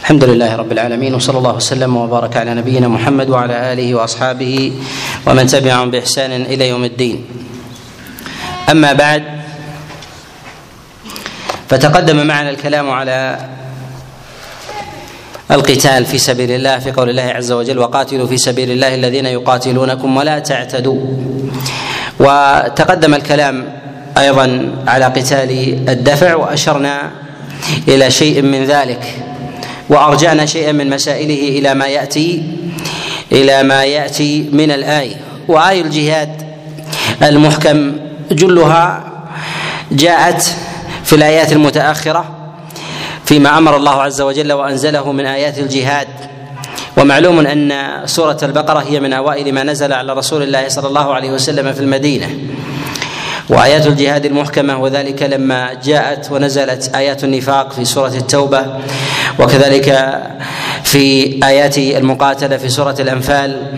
الحمد لله رب العالمين وصلى الله وسلم وبارك على نبينا محمد وعلى آله وأصحابه ومن تبعهم بإحسان إلى يوم الدين. أما بعد فتقدم معنا الكلام على القتال في سبيل الله في قول الله عز وجل وقاتلوا في سبيل الله الذين يقاتلونكم ولا تعتدوا. وتقدم الكلام أيضا على قتال الدفع وأشرنا إلى شيء من ذلك وأرجعنا شيئا من مسائله إلى ما يأتي إلى ما يأتي من الآية. واي الجهاد المحكم جلها جاءت في الآيات المتأخرة فيما أمر الله عز وجل وأنزله من آيات الجهاد. ومعلوم أن سورة البقرة هي من أوائل ما نزل على رسول الله صلى الله عليه وسلم في المدينة. وآيات الجهاد المحكمة وذلك لما جاءت ونزلت آيات النفاق في سورة التوبة وكذلك في آيات المقاتلة في سورة الأنفال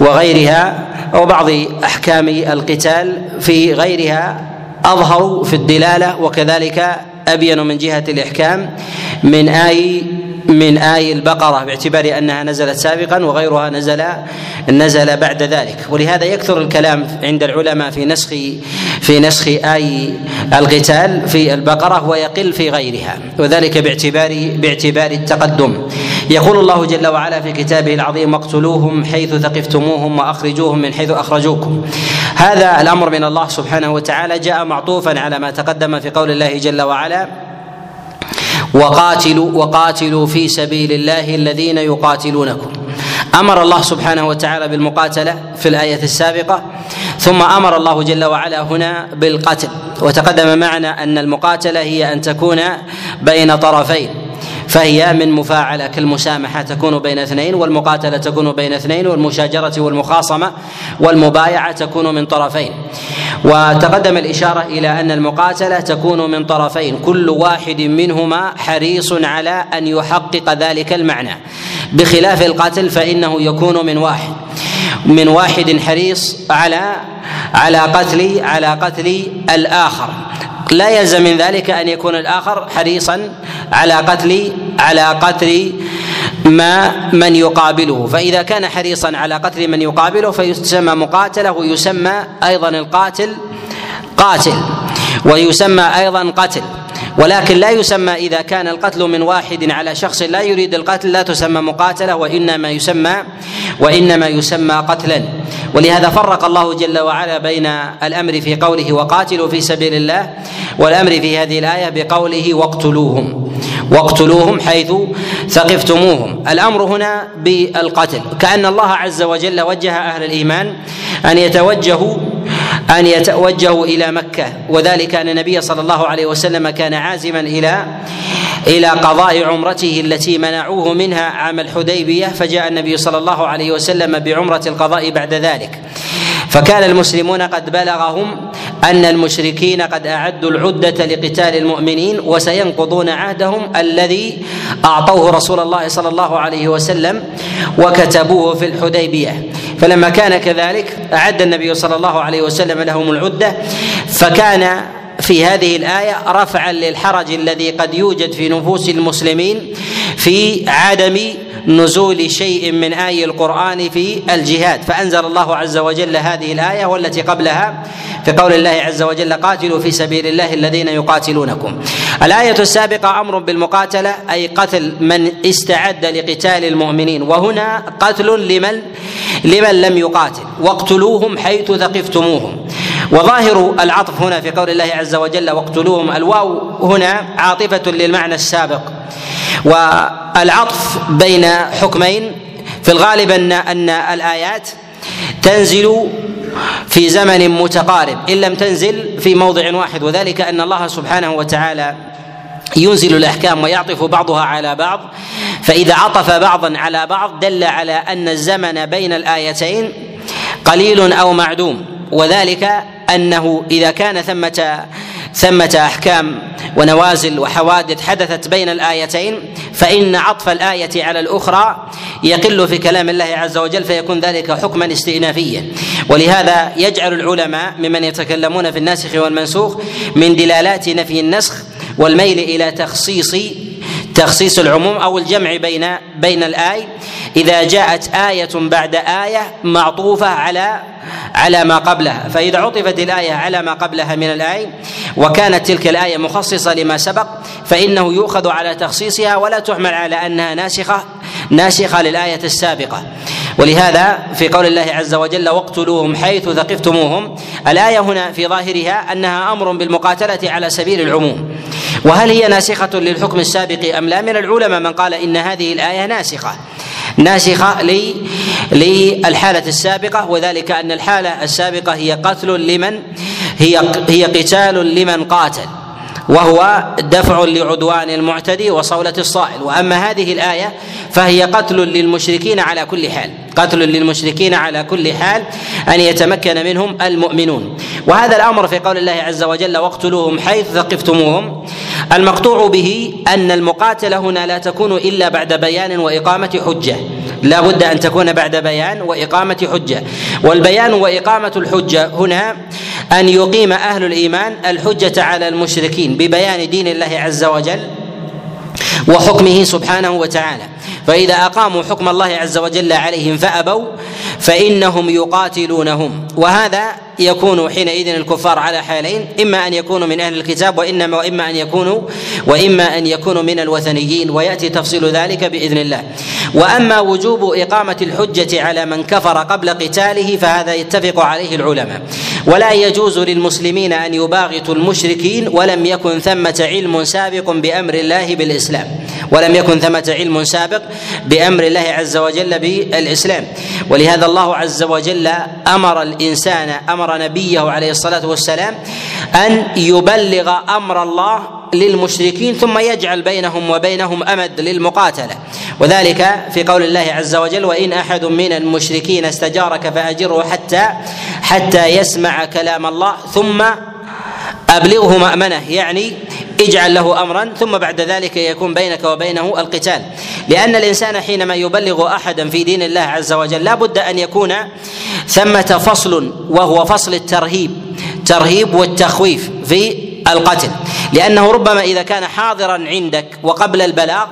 وغيرها وبعض أحكام القتال في غيرها اظهر في الدلالة وكذلك أبين من جهة الإحكام من آي من آي البقرة باعتبار أنها نزلت سابقا وغيرها نزل نزل بعد ذلك. ولهذا يكثر الكلام عند العلماء في نسخ في نسخ آي القتال في البقرة ويقل في غيرها وذلك باعتبار باعتبار التقدم. يقول الله جل وعلا في كتابه العظيم واقتلوهم حيث ثقفتموهم وأخرجوهم من حيث أخرجوكم. هذا الأمر من الله سبحانه وتعالى جاء معطوفا على ما تقدم في قول الله جل وعلا وقاتلوا وقاتلوا في سبيل الله الذين يقاتلونكم. أمر الله سبحانه وتعالى بالمقاتلة في الآية السابقة. ثم أمر الله جل وعلا هنا بالقتل. وتقدم معنا أن المقاتلة هي أن تكون بين طرفين. فهي من مفاعلة كالمسامحه تكون بين اثنين والمقاتلة تكون بين اثنين والمشاجرة والمخاصمة والمبايعة تكون من طرفين. وتقدم الإشارة إلى أن المقاتلة تكون من طرفين كل واحد منهما حريص على أن يحقق ذلك المعنى. بخلاف القتل فإنه يكون من واحد من واحد حريص على على قتل على قتل الآخر. لا يلزم من ذلك أن يكون الآخر حريصا على قتل على قتل ما من يقابله. فإذا كان حريصا على قتل من يقابله فيسمى مقاتله ويسمى أيضا القاتل قاتل ويسمى أيضا قتل. ولكن لا يسمى إذا كان القتل من واحد على شخص لا يريد القتل لا تسمى مقاتلة وإنما يسمى وإنما يسمى قتلا. ولهذا فرق الله جل وعلا بين الأمر في قوله وقاتلوا في سبيل الله والأمر في هذه الآية بقوله واقتلوهم. واقتلوهم حيث ثقفتموهم. الأمر هنا بالقتل. كأن الله عز وجل وجه أهل الإيمان أن يتوجهوا أن يتوجهوا إلى مكة. وذلك أن النبي صلى الله عليه وسلم كان عازما إلى إلى قضاء عمرته التي منعوه منها عام الحديبية. فجاء النبي صلى الله عليه وسلم بعمرة القضاء بعد ذلك. فكان المسلمون قد بلغهم أن المشركين قد أعدوا العدة لقتال المؤمنين وسينقضون عهدهم الذي أعطوه رسول الله صلى الله عليه وسلم وكتبوه في الحديبية. فلما كان كذلك أعد النبي صلى الله عليه وسلم لهم العدة فكان في هذه الآية رفعا للحرج الذي قد يوجد في نفوس المسلمين في عدم نزول شيء من آي القرآن في الجهاد. فأنزل الله عز وجل هذه الآية والتي قبلها في قول الله عز وجل قاتلوا في سبيل الله الذين يقاتلونكم. الآية السابقة أمر بالمقاتلة أي قتل من استعد لقتال المؤمنين. وهنا قتل لمن؟ لمن لم يقاتل. واقتلوهم حيث ثقفتموهم. وظاهر العطف هنا في قول الله عز وجل واقتلوهم. الواو هنا عاطفة للمعنى السابق. والعطف بين حكمين في الغالب ان أن الآيات تنزل في زمن متقارب إن لم تنزل في موضع واحد. وذلك أن الله سبحانه وتعالى ينزل الأحكام ويعطف بعضها على بعض. فإذا عطف بعضا على بعض دل على أن الزمن بين الآيتين قليل أو معدوم. وذلك أنه إذا كان ثمه ثمة أحكام ونوازل وحوادث حدثت بين الآيتين فإن عطف الآية على الأخرى يقل في كلام الله عز وجل فيكون ذلك حكما استئنافيا. ولهذا يجعل العلماء ممن يتكلمون في الناسخ والمنسوخ من دلالات نفي النسخ والميل إلى تخصيص تخصيص العموم أو الجمع بين بين الآي. إذا جاءت آية بعد آية معطوفة على على ما قبلها. فإذا عطفت الآية على ما قبلها من الآية وكانت تلك الآية مخصصة لما سبق فإنه يؤخذ على تخصيصها ولا تحمل على أنها ناسخة ناسخة للآية السابقة. ولهذا في قول الله عز وجل واقتلوهم حيث ثقفتموهم الآية هنا في ظاهرها أنها أمر بالمقاتلة على سبيل العموم. وهل هي ناسخة للحكم السابق أم لا؟ من العلماء من قال إن هذه الآية ناسخة. ناسخة للحالة السابقة وذلك أن الحالة السابقة هي قتل لمن هي هي قتال لمن قاتل. وهو دفع لعدوان المعتدي وصولة الصائل. وأما هذه الآية فهي قتل للمشركين على كل حال. قتل للمشركين على كل حال أن يتمكن منهم المؤمنون. وهذا الأمر في قول الله عز وجل واقتلوهم حيث ثقفتموهم. المقطوع به أن المقاتلة هنا لا تكون إلا بعد بيان وإقامة حجة. لا بد أن تكون بعد بيان وإقامة حجة. والبيان وإقامة الحجة هنا أن يقيم أهل الإيمان الحجة على المشركين ببيان دين الله عز وجل وحكمه سبحانه وتعالى. فإذا أقاموا حكم الله عز وجل عليهم فأبوا فإنهم يقاتلونهم. وهذا يكون حينئذ الكفار على حالين إما أن يكونوا من أهل الكتاب وانما وإما أن يكونوا وإما أن يكونوا من الوثنيين ويأتي تفصيل ذلك بإذن الله. وأما وجوب إقامة الحجة على من كفر قبل قتاله فهذا يتفق عليه العلماء. ولا يجوز للمسلمين أن يباغتوا المشركين ولم يكن ثمة علم سابق بأمر الله بالإسلام. ولم يكن ثمة علم سابق بأمر الله عز وجل بالإسلام. ولهذا الله عز وجل أمر الإنسان أمر نبيه عليه الصلاة والسلام أن يبلغ أمر الله للمشركين ثم يجعل بينهم وبينهم أمد للمقاتلة. وذلك في قول الله عز وجل وإن أحد من المشركين استجارك فأجره حتى حتى يسمع كلام الله ثم أبلغه مأمنة. يعني اجعل له امرا ثم بعد ذلك يكون بينك وبينه القتال. لأن الإنسان حينما يبلغ احدا في دين الله عز وجل لا بد أن يكون ثمة فصل وهو فصل الترهيب ترهيب والتخويف في القتل. لأنه ربما إذا كان حاضرا عندك وقبل البلاغ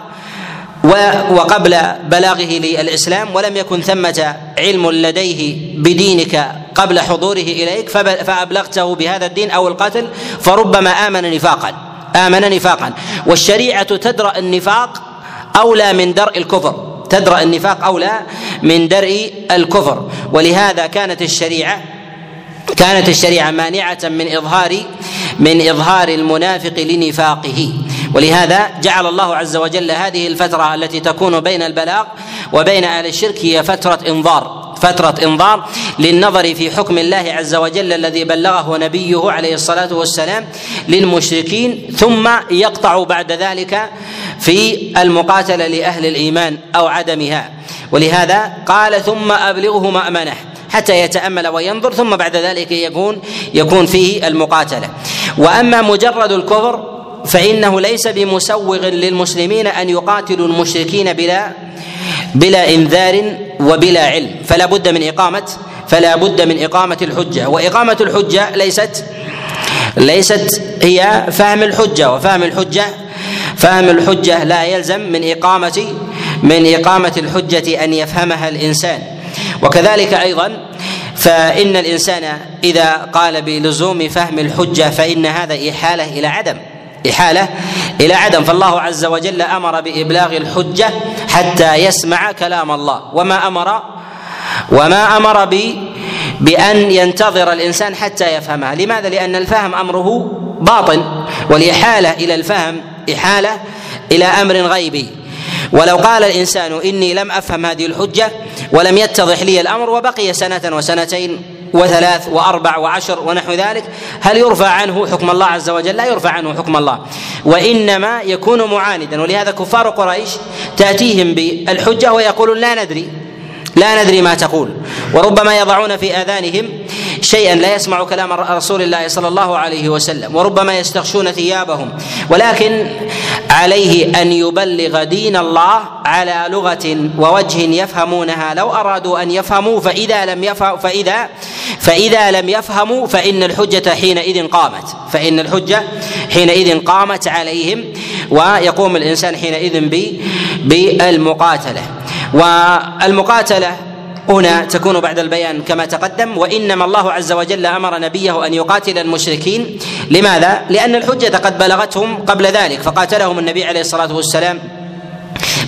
وقبل بلاغه للإسلام ولم يكن ثمة علم لديه بدينك قبل حضوره إليك فأبلغته بهذا الدين أو القتل فربما آمن نفاقا. آمن نفاقا. والشريعة تدرأ النفاق أولى من درء الكفر. تدرأ النفاق أولى من درء الكفر. ولهذا كانت الشريعة كانت الشريعة مانعة من إظهار من إظهار المنافق لنفاقه. ولهذا جعل الله عز وجل هذه الفترة التي تكون بين البلاغ وبين أهل الشرك هي فترة انظار. فترة انظار للنظر في حكم الله عز وجل الذي بلغه نبيه عليه الصلاة والسلام للمشركين ثم يقطع بعد ذلك في المقاتلة لأهل الإيمان أو عدمها. ولهذا قال ثم أبلغه مأمنه حتى يتأمل وينظر ثم بعد ذلك يكون يكون فيه المقاتلة. وأما مجرد الكفر فإنه ليس بمسوغ للمسلمين أن يقاتلوا المشركين بلا بلا إنذار وبلا علم. فلا بد من إقامة فلا بد من إقامة الحجة. وإقامة الحجة ليست ليست هي فهم الحجة. وفهم الحجة فهم الحجة لا يلزم من إقامة من إقامة الحجة أن يفهمها الإنسان. وكذلك أيضا فإن الإنسان إذا قال بلزوم فهم الحجة فإن هذا إحالة إلى عدم. إحالة إلى عدم. فالله عز وجل أمر بإبلاغ الحجة حتى يسمع كلام الله. وما أمر وما أمر ب بأن ينتظر الإنسان حتى يفهمها. لماذا؟ لأن الفهم أمره باطن والإحالة إلى الفهم إحالة إلى أمر غيبي. ولو قال الإنسان إني لم أفهم هذه الحجة ولم يتضح لي الأمر وبقي سنة وسنتين وثلاث وأربع وعشر ونحو ذلك هل يرفع عنه حكم الله عز وجل؟ لا يرفع عنه حكم الله. وإنما يكون معاندا ولهذا كفار قريش تأتيهم بالحجة ويقولون لا ندري لا ندري ما تقول. وربما يضعون في آذانهم شيئا لا يسمع كلام رسول الله صلى الله عليه وسلم وربما يستغشون ثيابهم. ولكن عليه أن يبلغ دين الله على لغة ووجه يفهمونها. لو أرادوا أن يفهموا فإذا لم يفهم فإذا فإذا لم يفهموا فإن الحجة حينئذ قامت. فإن الحجة حينئذ قامت عليهم ويقوم الإنسان حينئذ بالمقاتلة. والمقاتلة هنا تكون بعد البيان كما تقدم وإنما الله عز وجل أمر نبيه أن يقاتل المشركين. لماذا؟ لأن الحجة قد بلغتهم قبل ذلك فقاتلهم النبي عليه الصلاة والسلام.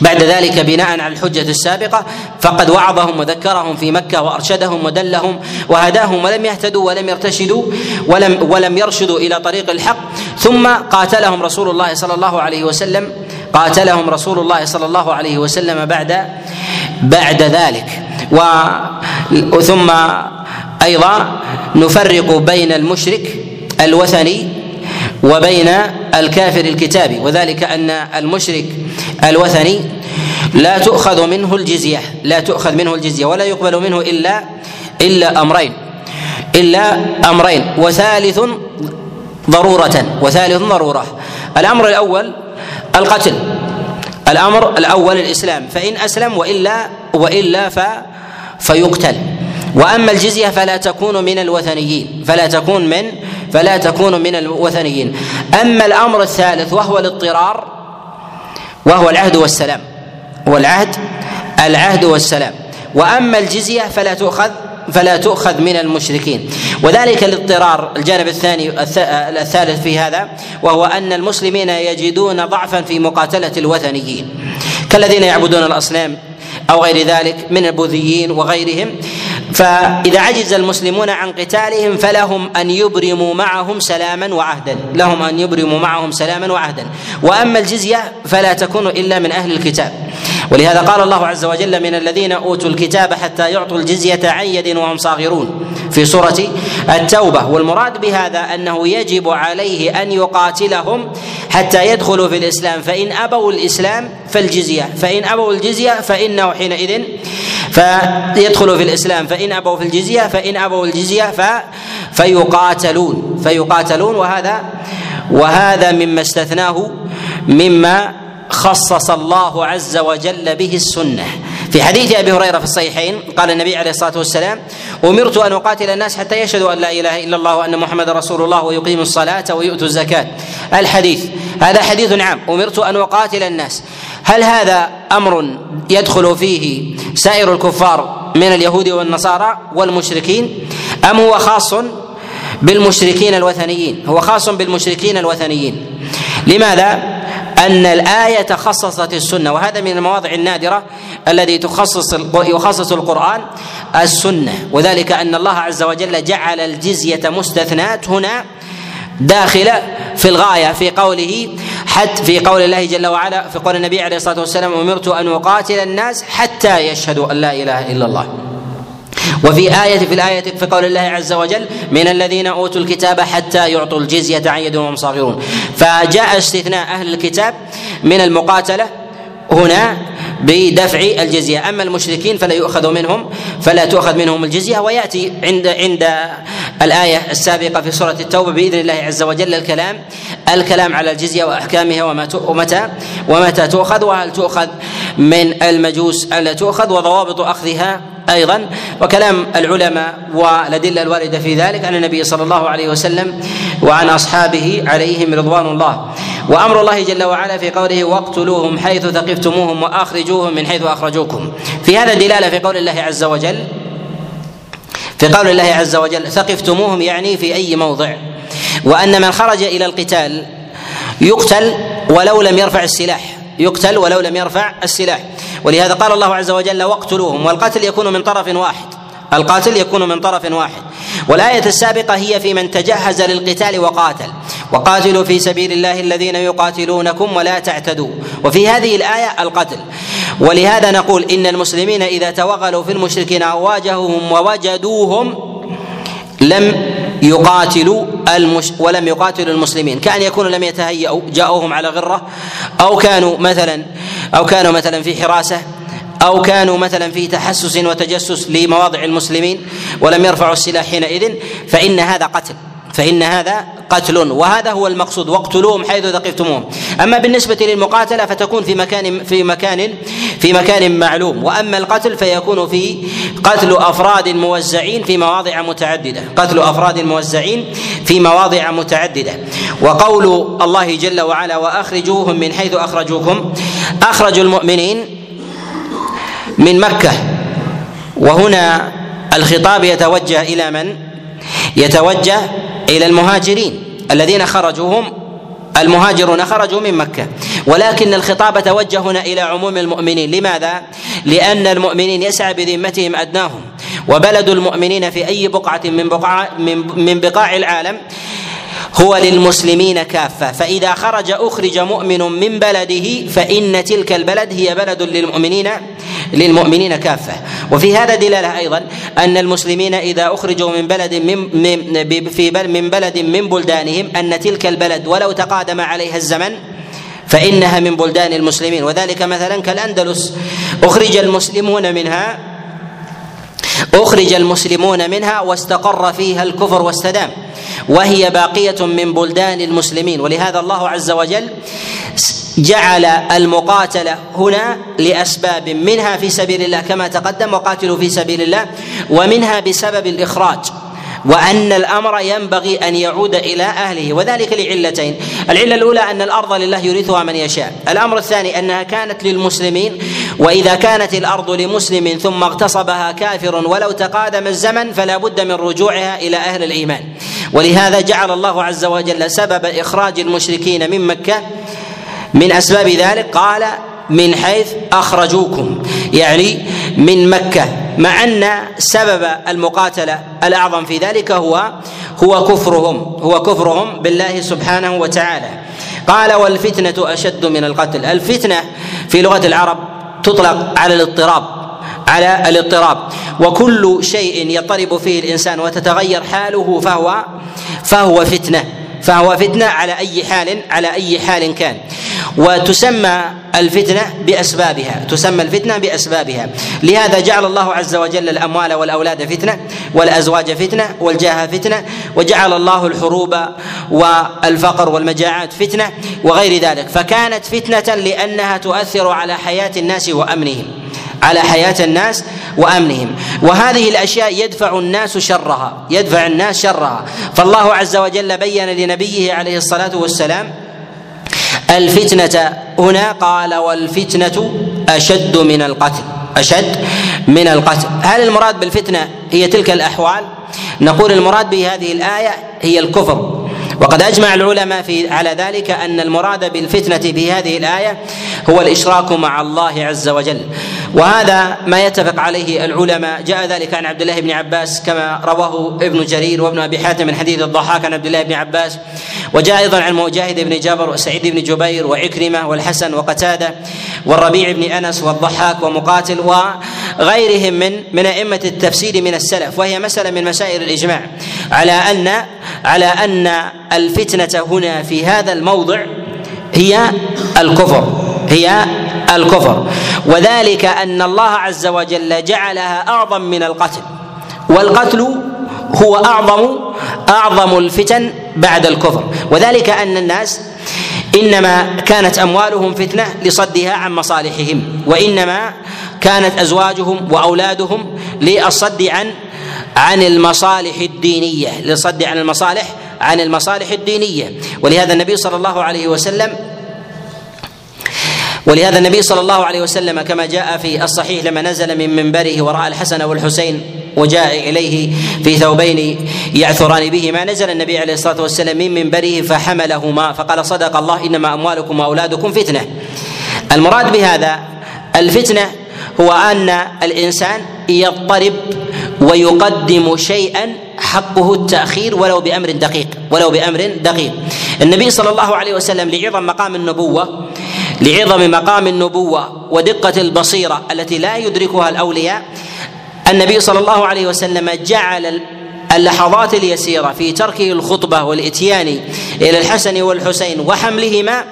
بعد ذلك بناء على الحجة السابقة فقد وعظهم وذكرهم في مكة وأرشدهم ودلهم وهداهم ولم يهتدوا ولم يرتشدوا ولم ولم يرشدوا إلى طريق الحق. ثم قاتلهم رسول الله صلى الله عليه وسلم قاتلهم رسول الله صلى الله عليه وسلم بعد بعد ذلك. و ثم أيضا نفرق بين المشرك الوثني وبين الكافر الكتابي وذلك أن المشرك الوثني لا تؤخذ منه الجزية لا تؤخذ منه الجزية ولا يقبل منه إلا إلا أمرين إلا أمرين وثالث ضرورة وثالث ضرورة. الأمر الأول القتل. الأمر الأول الإسلام فإن أسلم وإلا وإلا ف فيقتل. وأما الجزية فلا تكون من الوثنيين فلا تكون من فلا تكون من الوثنيين. أما الأمر الثالث وهو الاضطرار وهو العهد والسلام. والعهد العهد والسلام. وأما الجزية فلا تؤخذ فلا تؤخذ من المشركين. وذلك الاضطرار الجانب الثاني الثالث في هذا وهو أن المسلمين يجدون ضعفا في مقاتلة الوثنيين. كالذين يعبدون الأصنام أو غير ذلك من البوذيين وغيرهم. فإذا عجز المسلمون عن قتالهم فلهم أن يبرموا معهم سلاما وعهدا. لهم أن يبرموا معهم سلاما وعهدا. وأما الجزية فلا تكون إلا من أهل الكتاب. ولهذا قال الله عز وجل من الذين أوتوا الكتاب حتى يعطوا الجزية عن يد وهم صاغرون. في سورة التوبة. والمراد بهذا أنه يجب عليه أن يقاتلهم حتى يدخلوا في الإسلام. فإن أبوا الإسلام فالجزية. فإن أبوا الجزية فإنه حينئذ فيدخلوا في الإسلام. فإن أبوا في الجزية فإن أبوا الجزية ف فيقاتلون. فيقاتلون. وهذا وهذا مما استثناه مما خصص الله عز وجل به السنة. في حديث أبي هريرة في الصحيحين قال النبي عليه الصلاة والسلام أمرت أن أقاتل الناس حتى يشهدوا أن لا إله إلا الله وأن محمد رسول الله ويقيموا الصلاة ويؤتوا الزكاة. الحديث هذا حديث عام. أمرت أن أقاتل الناس. هل هذا أمر يدخل فيه سائر الكفار من اليهود والنصارى والمشركين؟ أم هو خاص بالمشركين الوثنيين؟ هو خاص بالمشركين الوثنيين. لماذا؟ أن الآية خصصت السنة وهذا من المواضع النادرة الذي تخصص يخصص القرآن السنة. وذلك أن الله عز وجل جعل الجزية مستثنات هنا داخله في الغاية في قوله حتى في قول الله جل وعلا في قول النبي عليه الصلاة والسلام أمرت أن أقاتل الناس حتى يشهدوا أن لا إله إلا الله. وفي آية في الآية في قول الله عز وجل من الذين أوتوا الكتاب حتى يعطوا الجزية عن يد وهم صاغرون. فجاء استثناء أهل الكتاب من المقاتلة هنا بدفع الجزية. أما المشركين فلا يؤخذ منهم فلا تؤخذ منهم الجزية. ويأتي عند عند الآية السابقة في سورة التوبة بإذن الله عز وجل الكلام الكلام على الجزية وأحكامها ومتى ومتى تؤخذ وهل تؤخذ من المجوس ألا تؤخذ وضوابط أخذها أيضا. وكلام العلماء والأدلة الواردة في ذلك عن النبي صلى الله عليه وسلم وعن أصحابه عليهم رضوان الله. وأمر الله جل وعلا في قوله واقتلوهم حيث ثقفتموهم وأخرجوهم من حيث أخرجوكم في هذا دلالة في قول الله عز وجل في قول الله عز وجل ثقفتموهم يعني في أي موضع. وأن من خرج إلى القتال يقتل ولو لم يرفع السلاح يقتل ولو لم يرفع السلاح. ولهذا قال الله عز وجل واقتلوهم والقتل يكون من طرف واحد. القاتل يكون من طرف واحد. والآية السابقة هي في من تجهز للقتال وقاتل. وقاتلوا في سبيل الله الذين يقاتلونكم ولا تعتدوا. وفي هذه الآية القتل. ولهذا نقول إن المسلمين إذا توغلوا في المشركين أو واجهوهم ووجدوهم لم يقاتلوا المش ولم يقاتلوا المسلمين. كأن يكونوا لم يتهيأوا جاءوهم على غرة أو كانوا مثلا أو كانوا مثلا في حراسة أو كانوا مثلا في تحسس وتجسس لمواضع المسلمين ولم يرفعوا السلاح حينئذ فإن هذا قتل. فإن هذا قتل وهذا هو المقصود واقتلوهم حيث ثقفتموهم. أما بالنسبة للمقاتلة فتكون في مكان في مكان في مكان معلوم. وأما القتل فيكون في قتل أفراد موزعين في مواضع متعددة. قتل أفراد موزعين في مواضع متعددة. وقول الله جل وعلا وأخرجوهم من حيث أخرجوكم. أخرجوا المؤمنين من مكة. وهنا الخطاب يتوجه إلى من؟ يتوجه إلى المهاجرين الذين خرجوا هم المهاجرون خرجوا من مكة. ولكن الخطاب توجه هنا إلى عموم المؤمنين. لماذا؟ لأن المؤمنين يسعى بذمتهم أدناهم. وبلد المؤمنين في أي بقعة من بقعة من بقاع العالم هو للمسلمين كافة. فإذا خرج أخرج مؤمن من بلده فإن تلك البلد هي بلد للمؤمنين للمؤمنين كافة. وفي هذا دلالة أيضا أن المسلمين إذا أخرجوا من بلد من, في بل من بلد من بلدانهم أن تلك البلد ولو تقادم عليها الزمن فإنها من بلدان المسلمين. وذلك مثلا كالأندلس. أخرج المسلمون منها أخرج المسلمون منها واستقر فيها الكفر واستدام. وهي باقية من بلدان المسلمين. ولهذا الله عز وجل جعل المقاتله هنا لأسباب منها في سبيل الله كما تقدم وقاتلوا في سبيل الله ومنها بسبب الإخراج. وأن الأمر ينبغي أن يعود إلى أهله وذلك لعلتين. العلة الأولى أن الأرض لله يورثها من يشاء. الأمر الثاني أنها كانت للمسلمين وإذا كانت الأرض لمسلم ثم اغتصبها كافر ولو تقادم الزمن فلا بد من رجوعها إلى أهل الإيمان. ولهذا جعل الله عز وجل سبب إخراج المشركين من مكة من أسباب ذلك. قال من حيث أخرجوكم. يعني من مكة. مع أن سبب المقاتلة الأعظم في ذلك هو هو كفرهم هو كفرهم بالله سبحانه وتعالى. قال والفتنة أشد من القتل. الفتنة في لغة العرب تطلق على الاضطراب على الاضطراب. وكل شيء يضطرب فيه الإنسان وتتغير حاله فهو فهو فتنة. فهو فتنة على أي حال على أي حال كان. وتسمى الفتنة بأسبابها تسمى الفتنة بأسبابها. لهذا جعل الله عز وجل الأموال والأولاد فتنة والأزواج فتنة والجاه فتنة وجعل الله الحروب والفقر والمجاعات فتنة وغير ذلك. فكانت فتنة لأنها تؤثر على حياة الناس وأمنهم. على حياة الناس وأمنهم. وهذه الأشياء يدفع الناس شرها يدفع الناس شرها. فالله عز وجل بين لنبيه عليه الصلاة والسلام الفتنة هنا قال والفتنة أشد من القتل. أشد من القتل. هل المراد بالفتنة هي تلك الأحوال؟ نقول المراد بهذه الآية هي الكفر. وقد أجمع العلماء في على ذلك أن المراد بالفتنة في هذه الآية هو الإشراك مع الله عز وجل. وهذا ما يتفق عليه العلماء. جاء ذلك عن عبد الله بن عباس كما رواه ابن جرير وابن أبي حاتم من حديث الضحاك عن عبد الله بن عباس. وجاء أيضا عن مجاهد بن جابر وسعيد بن جبير وعكرمة والحسن وقتادة والربيع بن أنس والضحاك ومقاتل وغيرهم من من أئمة التفسير من السلف. وهي مسألة من مسائل الإجماع على أن على أن الفتنة هنا في هذا الموضع هي الكفر هي الكفر. وذلك أن الله عز وجل جعلها أعظم من القتل. والقتل هو أعظم أعظم الفتن بعد الكفر. وذلك أن الناس إنما كانت أموالهم فتنة لصدها عن مصالحهم وإنما كانت أزواجهم وأولادهم للصد عن عن المصالح الدينية للصد عن المصالح عن المصالح الدينية. ولهذا النبي صلى الله عليه وسلم ولهذا النبي صلى الله عليه وسلم كما جاء في الصحيح لما نزل من منبره وراى الحسن والحسين وجاء إليه في ثوبين يعثران بهما نزل النبي عليه الصلاة والسلام من منبره فحملهما فقال صدق الله إنما أموالكم وأولادكم فتنة. المراد بهذا الفتنة هو أن الإنسان يضطرب ويقدم شيئا حقه التأخير ولو بأمر دقيق ولو بأمر دقيق. النبي صلى الله عليه وسلم لعظم مقام النبوة لعظم مقام النبوة ودقة البصيرة التي لا يدركها الأولياء النبي صلى الله عليه وسلم جعل اللحظات اليسيرة في تركه الخطبة والإتيان إلى الحسن والحسين وحملهما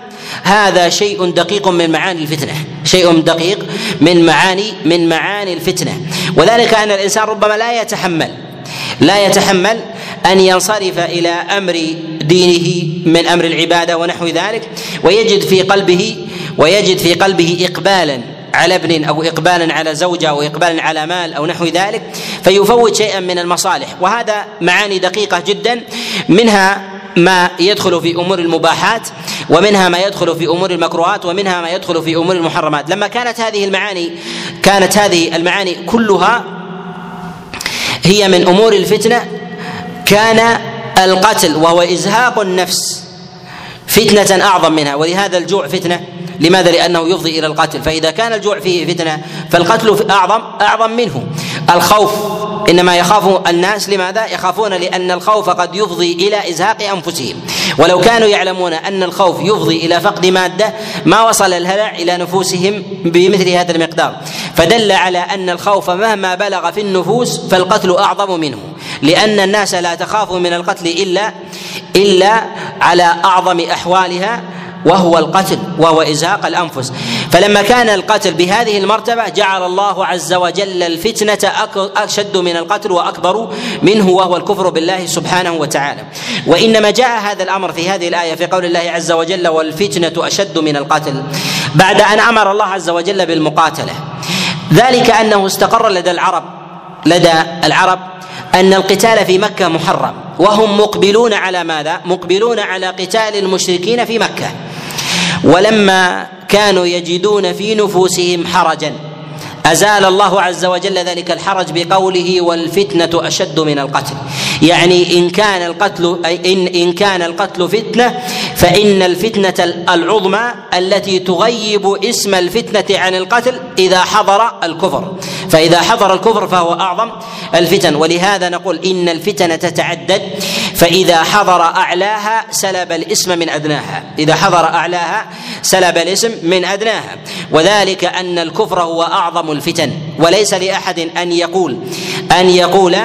هذا شيء دقيق من معاني الفتنة. شيء دقيق من معاني من معاني الفتنة. وذلك أن الإنسان ربما لا يتحمل لا يتحمل أن ينصرف إلى أمر دينه من أمر العبادة ونحو ذلك ويجد في قلبه ويجد في قلبه إقبالا على ابن أو إقبالا على زوجة أو إقبالا على مال أو نحو ذلك فيفوت شيئا من المصالح. وهذا معاني دقيقة جدا منها ما يدخل في أمور المباحات ومنها ما يدخل في أمور المكروهات ومنها ما يدخل في أمور المحرمات. لما كانت هذه المعاني كانت هذه المعاني كلها هي من أمور الفتنة كان القتل وهو إزهاق النفس فتنة أعظم منها. ولهذا الجوع فتنة. لماذا؟ لأنه يفضي إلى القتل. فإذا كان الجوع فيه فتنة فالقتل أعظم أعظم منه. الخوف إنما يخاف الناس لماذا؟ يخافون لأن الخوف قد يفضي إلى إزهاق أنفسهم. ولو كانوا يعلمون أن الخوف يفضي إلى فقد مادة ما وصل الهلع إلى نفوسهم بمثل هذا المقدار. فدل على أن الخوف مهما بلغ في النفوس فالقتل أعظم منه. لأن الناس لا تخاف من القتل إلا إلا على أعظم أحوالها وهو القتل وهو إزهاق الأنفس. فلما كان القتل بهذه المرتبة جعل الله عز وجل الفتنة أشد من القتل وأكبر منه وهو الكفر بالله سبحانه وتعالى. وإنما جاء هذا الأمر في هذه الآية في قول الله عز وجل والفتنة أشد من القتل بعد أن أمر الله عز وجل بالمقاتلة. ذلك أنه استقر لدى العرب لدى العرب أن القتال في مكة محرم. وهم مقبلون على ماذا؟ مقبلون على قتال المشركين في مكة. ولما كانوا يجدون في نفوسهم حرجا. أزال الله عز وجل ذلك الحرج بقوله والفتنة أشد من القتل. يعني إن كان القتل إن إن كان القتل فتنة فإن الفتنة العظمى التي تغيب اسم الفتنة عن القتل إذا حضر الكفر. فإذا حضر الكفر فهو أعظم الفتن. ولهذا نقول إن الفتن تتعدد فإذا حضر أعلاها سلب الاسم من أدناها. إذا حضر أعلاها سلب الاسم من أدناها. وذلك أن الكفر هو أعظم الفتن. وليس لأحد أن يقول أن يقول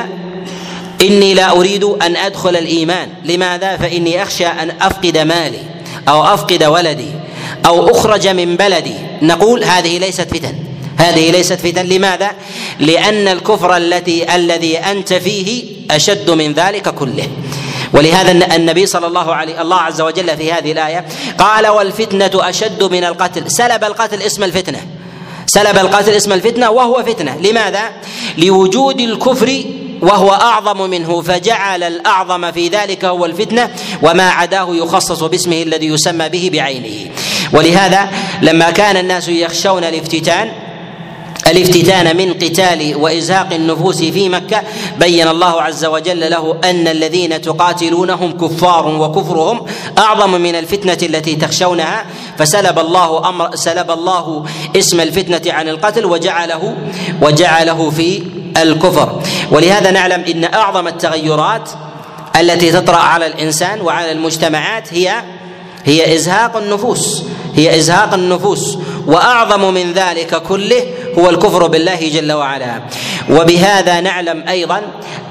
إني لا أريد أن أدخل الإيمان. لماذا؟ فإني أخشى أن أفقد مالي أو أفقد ولدي أو أخرج من بلدي. نقول هذه ليست فتن. هذه ليست فتن. لماذا؟ لأن الكفر التي الذي أنت فيه أشد من ذلك كله. ولهذا النبي صلى الله عليه الله عز وجل في هذه الآية قال والفتنة أشد من القتل. سلب القتل اسم الفتنة. سلب القتل اسم الفتنة وهو فتنة. لماذا؟ لوجود الكفر وهو أعظم منه فجعل الأعظم في ذلك هو الفتنة وما عداه يخصص باسمه الذي يسمى به بعينه. ولهذا لما كان الناس يخشون الافتتان الافتتان من قتال وإزهاق النفوس في مكة بين الله عز وجل له أن الذين تقاتلونهم كفار وكفرهم أعظم من الفتنة التي تخشونها. فسلب الله أمر سلب الله اسم الفتنة عن القتل وجعله وجعله في الكفر. ولهذا نعلم إن أعظم التغيرات التي تطرأ على الإنسان وعلى المجتمعات هي هي إزهاق النفوس هي إزهاق النفوس. وأعظم من ذلك كله هو الكفر بالله جل وعلا. وبهذا نعلم أيضا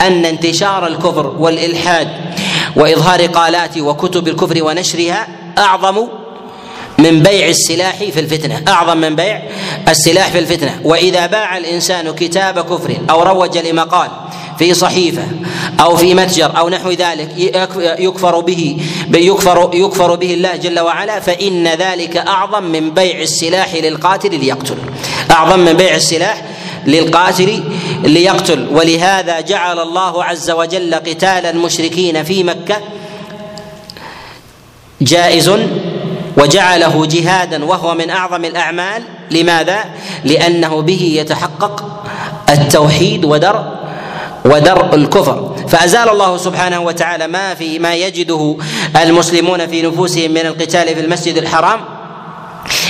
أن انتشار الكفر والإلحاد وإظهار قالات وكتب الكفر ونشرها أعظم من بيع السلاح في الفتنة أعظم من بيع السلاح في الفتنة. وإذا باع الإنسان كتاب كفر أو روج لمقال في صحيفة أو في متجر أو نحو ذلك يكفر به يكفر يكفر به الله جل وعلا فإن ذلك أعظم من بيع السلاح للقاتل ليقتل. أعظم من بيع السلاح للقاتل ليقتل. ولهذا جعل الله عز وجل قتال المشركين في مكة جائز وجعله جهادا وهو من أعظم الأعمال. لماذا؟ لأنه به يتحقق التوحيد ودرء ودرء الكفر. فأزال الله سبحانه وتعالى ما في ما يجده المسلمون في نفوسهم من القتال في المسجد الحرام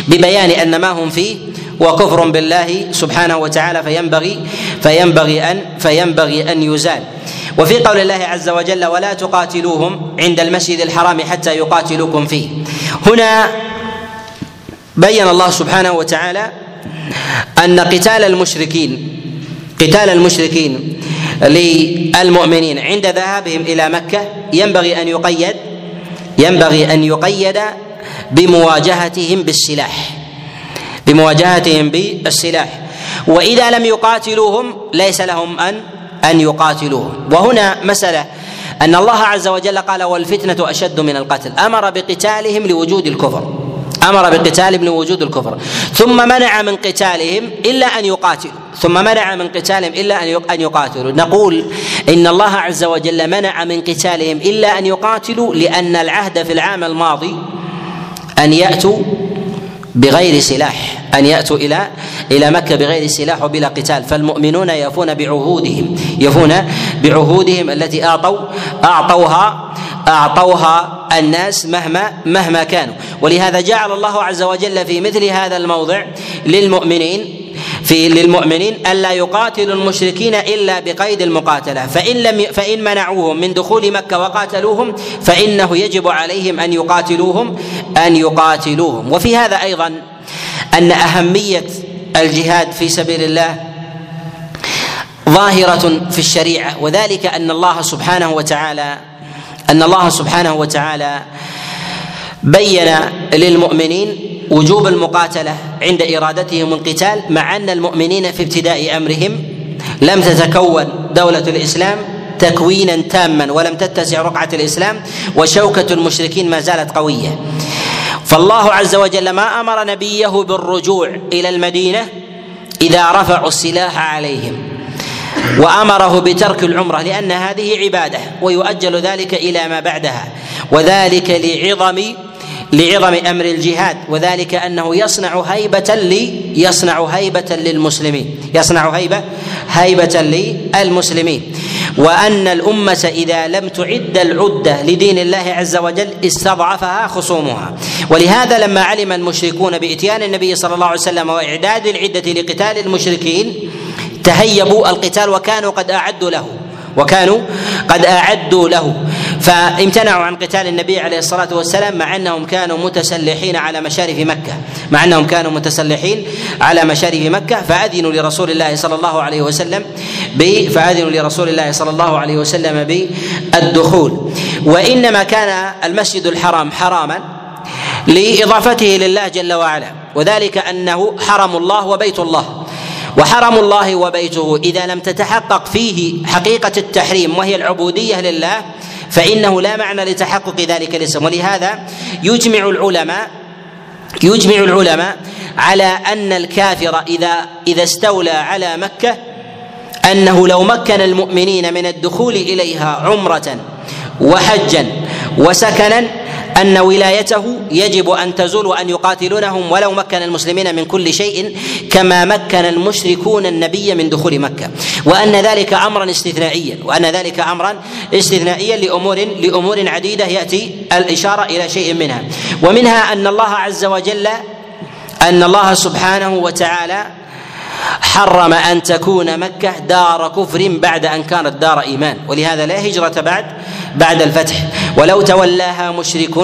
ببيان أن ما هم فيه وكفر بالله سبحانه وتعالى. فينبغي فينبغي أن فينبغي أن يزال. وفي قول الله عز وجل ولا تقاتلوهم عند المسجد الحرام حتى يقاتلوكم فيه. هنا بين الله سبحانه وتعالى أن قتال المشركين قتال المشركين للمؤمنين عند ذهابهم إلى مكة ينبغي أن يقيد ينبغي أن يقيد بمواجهتهم بالسلاح بمواجهتهم بالسلاح. وإذا لم يقاتلوهم ليس لهم أن أن يقاتلوهم وهنا مسألة. أن الله عز وجل قال والفتنة أشد من القتل. أمر بقتالهم لوجود الكفر. أمر بقتالهم لوجود الكفر. ثم منع من قتالهم إلا أن يقاتلوا. ثم منع من قتالهم إلا أن يقاتلوا. نقول إن الله عز وجل منع من قتالهم إلا أن يقاتلوا لأن العهد في العام الماضي أن يأتوا بغير سلاح أن يأتوا إلى إلى مكة بغير سلاح وبلا قتال. فالمؤمنون يفون بعهودهم يفون بعهودهم التي أعطوا أعطوها أعطوها الناس مهما مهما كانوا. ولهذا جعل الله عز وجل في مثل هذا الموضع للمؤمنين في للمؤمنين الا يقاتلوا المشركين إلا بقيد المقاتلة. فإن لم فإن منعوهم من دخول مكة وقاتلوهم فإنه يجب عليهم أن يقاتلوهم أن يقاتلوهم. وفي هذا أيضا أن أهمية الجهاد في سبيل الله ظاهرة في الشريعة وذلك أن الله سبحانه وتعالى أن الله سبحانه وتعالى بين للمؤمنين وجوب المقاتلة عند إرادتهم القتال مع أن المؤمنين في ابتداء أمرهم لم تتكون دولة الإسلام تكوينا تاما ولم تتسع رقعة الإسلام وشوكة المشركين ما زالت قوية. فالله عز وجل ما أمر نبيه بالرجوع إلى المدينة إذا رفعوا السلاح عليهم وأمره بترك العمرة لأن هذه عبادة ويؤجل ذلك إلى ما بعدها وذلك لعظم لعظم أمر الجهاد وذلك أنه يصنع هيبة لي يصنع هيبة للمسلمين يصنع هيبة هيبة للمسلمين. وأن الأمة إذا لم تعد العدة لدين الله عز وجل استضعفها خصومها. ولهذا لما علم المشركون بإتيان النبي صلى الله عليه وسلم وإعداد العدة لقتال المشركين تهيبوا القتال وكانوا قد أعدوا له وكانوا قد أعدوا له. فامتنعوا عن قتال النبي عليه الصلاة والسلام مع أنهم كانوا متسلحين على مشارف مكة. مع أنهم كانوا متسلحين على مشارف مكة. فأذنوا لرسول الله صلى الله عليه وسلم فأذنوا لرسول الله صلى الله عليه وسلم بالدخول. وإنما كان المسجد الحرام حراما لإضافته لله جل وعلا. وذلك أنه حرم الله وبيت الله. وحرم الله وبيته إذا لم تتحقق فيه حقيقة التحريم وهي العبودية لله فإنه لا معنى لتحقق ذلك الاسم. ولهذا يجمع العلماء يجمع العلماء على أن الكافر إذا إذا استولى على مكة أنه لو مكن المؤمنين من الدخول إليها عمرة وحجا وسكنا أن ولايته يجب أن تزول وأن يقاتلونهم ولو مكن المسلمين من كل شيء كما مكن المشركون النبي من دخول مكة. وأن ذلك امرا استثنائيا وأن ذلك امرا استثنائيا لأمور لأمور عديدة يأتي الإشارة إلى شيء منها. ومنها أن الله عز وجل أن الله سبحانه وتعالى حرم أن تكون مكة دار كفر بعد أن كانت دار إيمان. ولهذا لا هجرة بعد بعد الفتح. ولو تولاها مشرك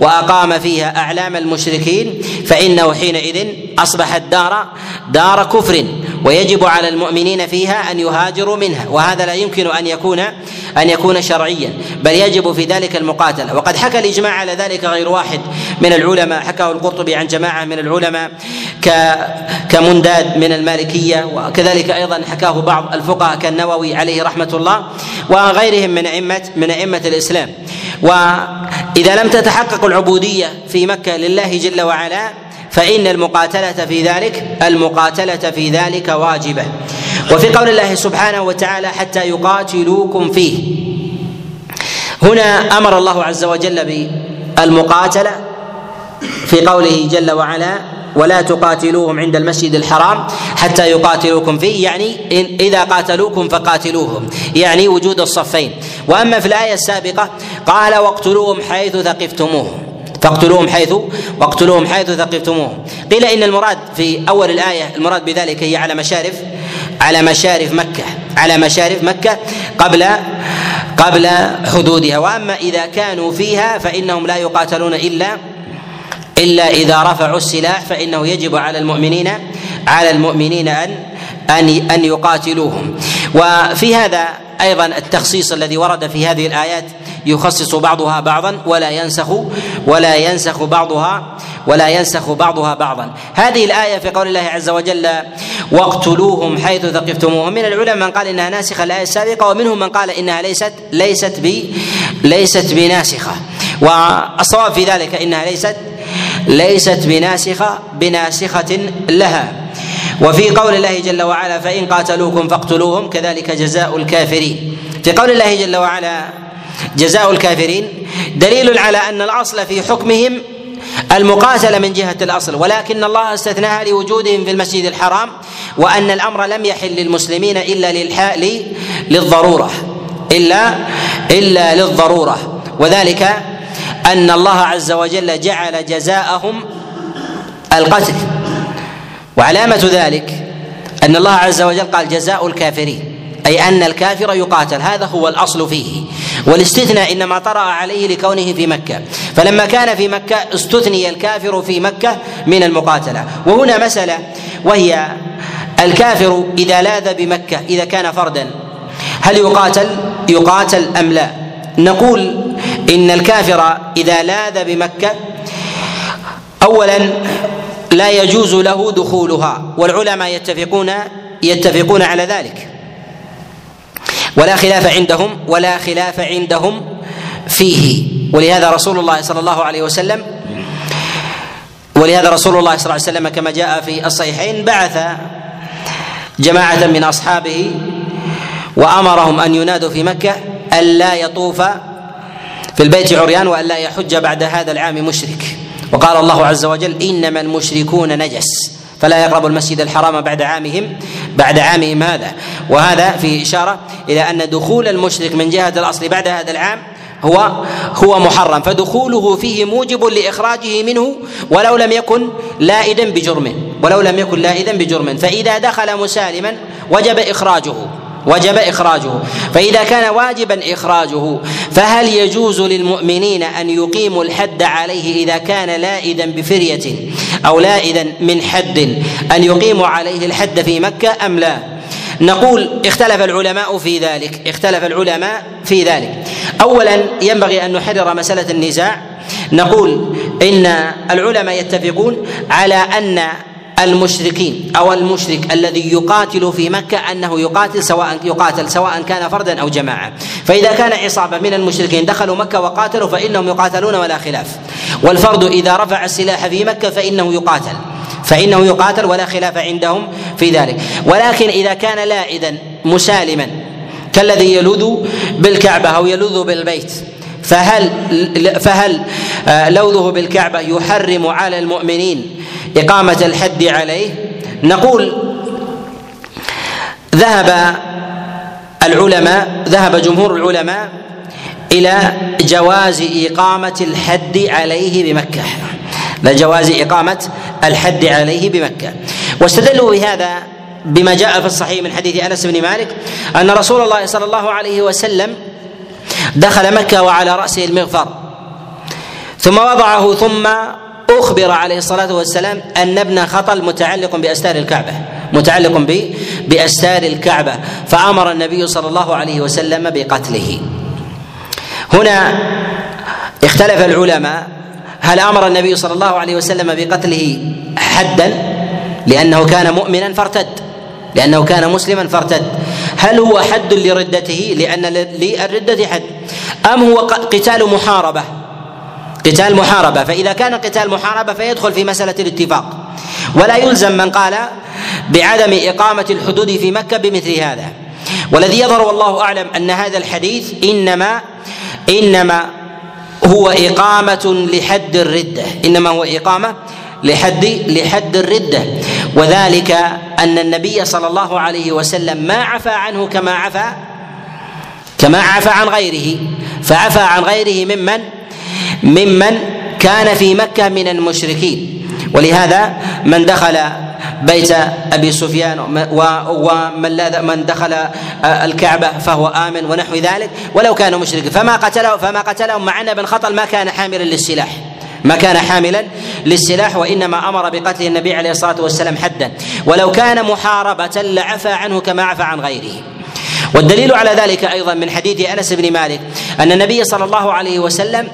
وأقام فيها أعلام المشركين فإنه حينئذ اصبحت دار دار كفر ويجب على المؤمنين فيها أن يهاجروا منها وهذا لا يمكن أن يكون أن يكون شرعيا بل يجب في ذلك المقاتلة. وقد حكى الإجماع على ذلك غير واحد من العلماء حكاه القرطبي عن جماعة من العلماء كمنداد من المالكية وكذلك أيضا حكاه بعض الفقهاء كالنووي عليه رحمة الله وغيرهم من أئمة من أئمة الإسلام. وإذا لم تتحقق العبودية في مكة لله جل وعلا فإن المقاتلة في ذلك المقاتلة في ذلك واجبة. وفي قول الله سبحانه وتعالى حتى يقاتلوكم فيه. هنا أمر الله عز وجل بالمقاتلة في قوله جل وعلا ولا تقاتلوهم عند المسجد الحرام حتى يقاتلوكم فيه. يعني إن إذا قاتلوكم فقاتلوهم. يعني وجود الصفين. وأما في الآية السابقة قال واقتلوهم حيث ثقفتموهم. فاقتلوهم حيث واقتلوهم حيث ثقفتموهم. قيل إن المراد في أول الآية المراد بذلك هي على مشارف على مشارف مكة. على مشارف مكة قبل قبل حدودها. وأما إذا كانوا فيها فإنهم لا يقاتلون إلا إلا إذا رفعوا السلاح فإنه يجب على المؤمنين على المؤمنين ان ان أن يقاتلوهم. وفي هذا أيضا التخصيص الذي ورد في هذه الآيات يخصص بعضها بعضا ولا ينسخ ولا ينسخ بعضها ولا ينسخ بعضها بعضا. هذه الآية في قول الله عز وجل واقتلوهم حيث ثقفتموهم. من العلماء من قال إنها ناسخة الآية السابقة ومنهم من قال إنها ليست ليست ب ليست بناسخة. والصواب في ذلك إنها ليست ليست بناسخة بناسخة لها. وفي قول الله جل وعلا فإن قاتلوكم فاقتلوهم كذلك جزاء الكافرين. في قول الله جل وعلا جزاء الكافرين دليل على أن الأصل في حكمهم المقاتلة من جهة الأصل. ولكن الله استثناها لوجودهم في المسجد الحرام وأن الأمر لم يحل للمسلمين إلا للحال للضرورة. الا إلا للضرورة. وذلك أن الله عز وجل جعل جزاءهم القتل. وعلامة ذلك أن الله عز وجل قال جزاء الكافرين أي أن الكافر يقاتل هذا هو الأصل فيه. والاستثناء إنما طرأ عليه لكونه في مكة. فلما كان في مكة استثني الكافر في مكة من المقاتلة. وهنا مسألة وهي الكافر إذا لاذ بمكة إذا كان فردا هل يقاتل؟ يقاتل أم لا؟ نقول إن الكافر إذا لاذ بمكة اولا لا يجوز له دخولها والعلماء يتفقون يتفقون على ذلك. ولا خلاف عندهم ولا خلاف عندهم فيه. ولهذا رسول الله صلى الله عليه وسلم ولهذا رسول الله صلى الله عليه وسلم كما جاء في الصحيحين بعث جماعة من أصحابه وأمرهم أن ينادوا في مكة ألا يطوف في البيت عريان وألا يحج بعد هذا العام مشرك. وقال الله عز وجل إنما المشركون نجس. فلا يقربوا المسجد الحرام بعد عامهم. بعد عامهم هذا وهذا في إشارة إلى أن دخول المشرك من جهة الأصل بعد هذا العام هو هو محرم. فدخوله فيه موجب لإخراجه منه ولو لم يكن لائدا بجرم. ولو لم يكن لائدا بجرم. فإذا دخل مسالما وجب إخراجه. وجب إخراجه. فإذا كان واجبا إخراجه فهل يجوز للمؤمنين أن يقيموا الحد عليه إذا كان لائدا بفرية أو لائدا من حد أن يقيموا عليه الحد في مكة أم لا؟ نقول اختلف العلماء في ذلك اختلف العلماء في ذلك. اولا ينبغي أن نحرر مسألة النزاع. نقول إن العلماء يتفقون على أن المشركين أو المشرك الذي يقاتل في مكة أنه يقاتل سواء يقاتل سواء كان فردا أو جماعة. فإذا كان عصابة من المشركين دخلوا مكة وقاتلوا فإنهم يقاتلون ولا خلاف. والفرد إذا رفع السلاح في مكة فإنه يقاتل. فإنه يقاتل ولا خلاف عندهم في ذلك. ولكن إذا كان لائدا مسالما كالذي يلوذ بالكعبة أو يلوذ بالبيت فهل فهل آه، لوذه بالكعبة يحرم على المؤمنين إقامة الحد عليه. نقول ذهب العلماء ذهب جمهور العلماء إلى جواز إقامة الحد عليه بمكة. لجواز إقامة الحد عليه بمكة. واستدلوا بهذا بما جاء في الصحيح من حديث أنس بن مالك أن رسول الله صلى الله عليه وسلم دخل مكة وعلى رأسه المغفر ثم وضعه ثم أخبر عليه الصلاة والسلام أن ابن خطل متعلق بأستار الكعبة متعلق بأستار الكعبة فأمر النبي صلى الله عليه وسلم بقتله. هنا اختلف العلماء هل أمر النبي صلى الله عليه وسلم بقتله حدا؟ لأنه كان مؤمنا فارتد لأنه كان مسلما فارتد. هل هو حد لردته؟ لأن للردة حد. أم هو قتال محاربة؟ قتال محاربة فإذا كان قتال محاربة فيدخل في مسألة الاتفاق. ولا يلزم من قال بعدم إقامة الحدود في مكة بمثل هذا. والذي يظهر والله أعلم أن هذا الحديث إنما إنما هو إقامة لحد الردة. إنما هو إقامة لحد لحد الردة. وذلك أن النبي صلى الله عليه وسلم ما عفى عنه كما عفى كما عفى عن غيره. فعفى عن غيره ممن؟ ممن كان في مكة من المشركين. ولهذا من دخل بيت أبي سفيان ومن من دخل الكعبة فهو آمن ونحو ذلك. ولو كان مشركا فما قتله فما قتلهم مع أن بن خطل ما كان حاملا للسلاح. ما كان حاملا للسلاح وإنما أمر بقتل النبي عليه الصلاة والسلام حدا. ولو كان محاربة لعفى عنه كما عفى عن غيره. والدليل على ذلك أيضا من حديث أنس بن مالك أن النبي صلى الله عليه وسلم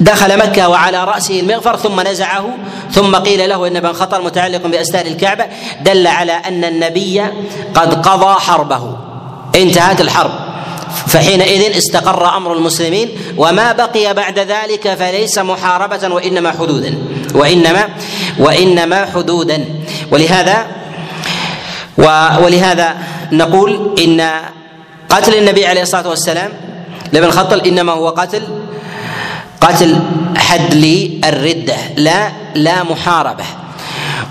دخل مكة وعلى رأسه المغفر ثم نزعه ثم قيل له إن ابن خطر متعلق بأستار الكعبة. دل على أن النبي قد قضى حربه. انتهت الحرب. فحينئذ استقر أمر المسلمين وما بقي بعد ذلك فليس محاربة وإنما حدودا. وإنما وإنما حدودا. ولهذا ولهذا نقول إن قتل النبي عليه الصلاة والسلام لابن خطل إنما هو قتل قتل حد للردة لا لا محاربة.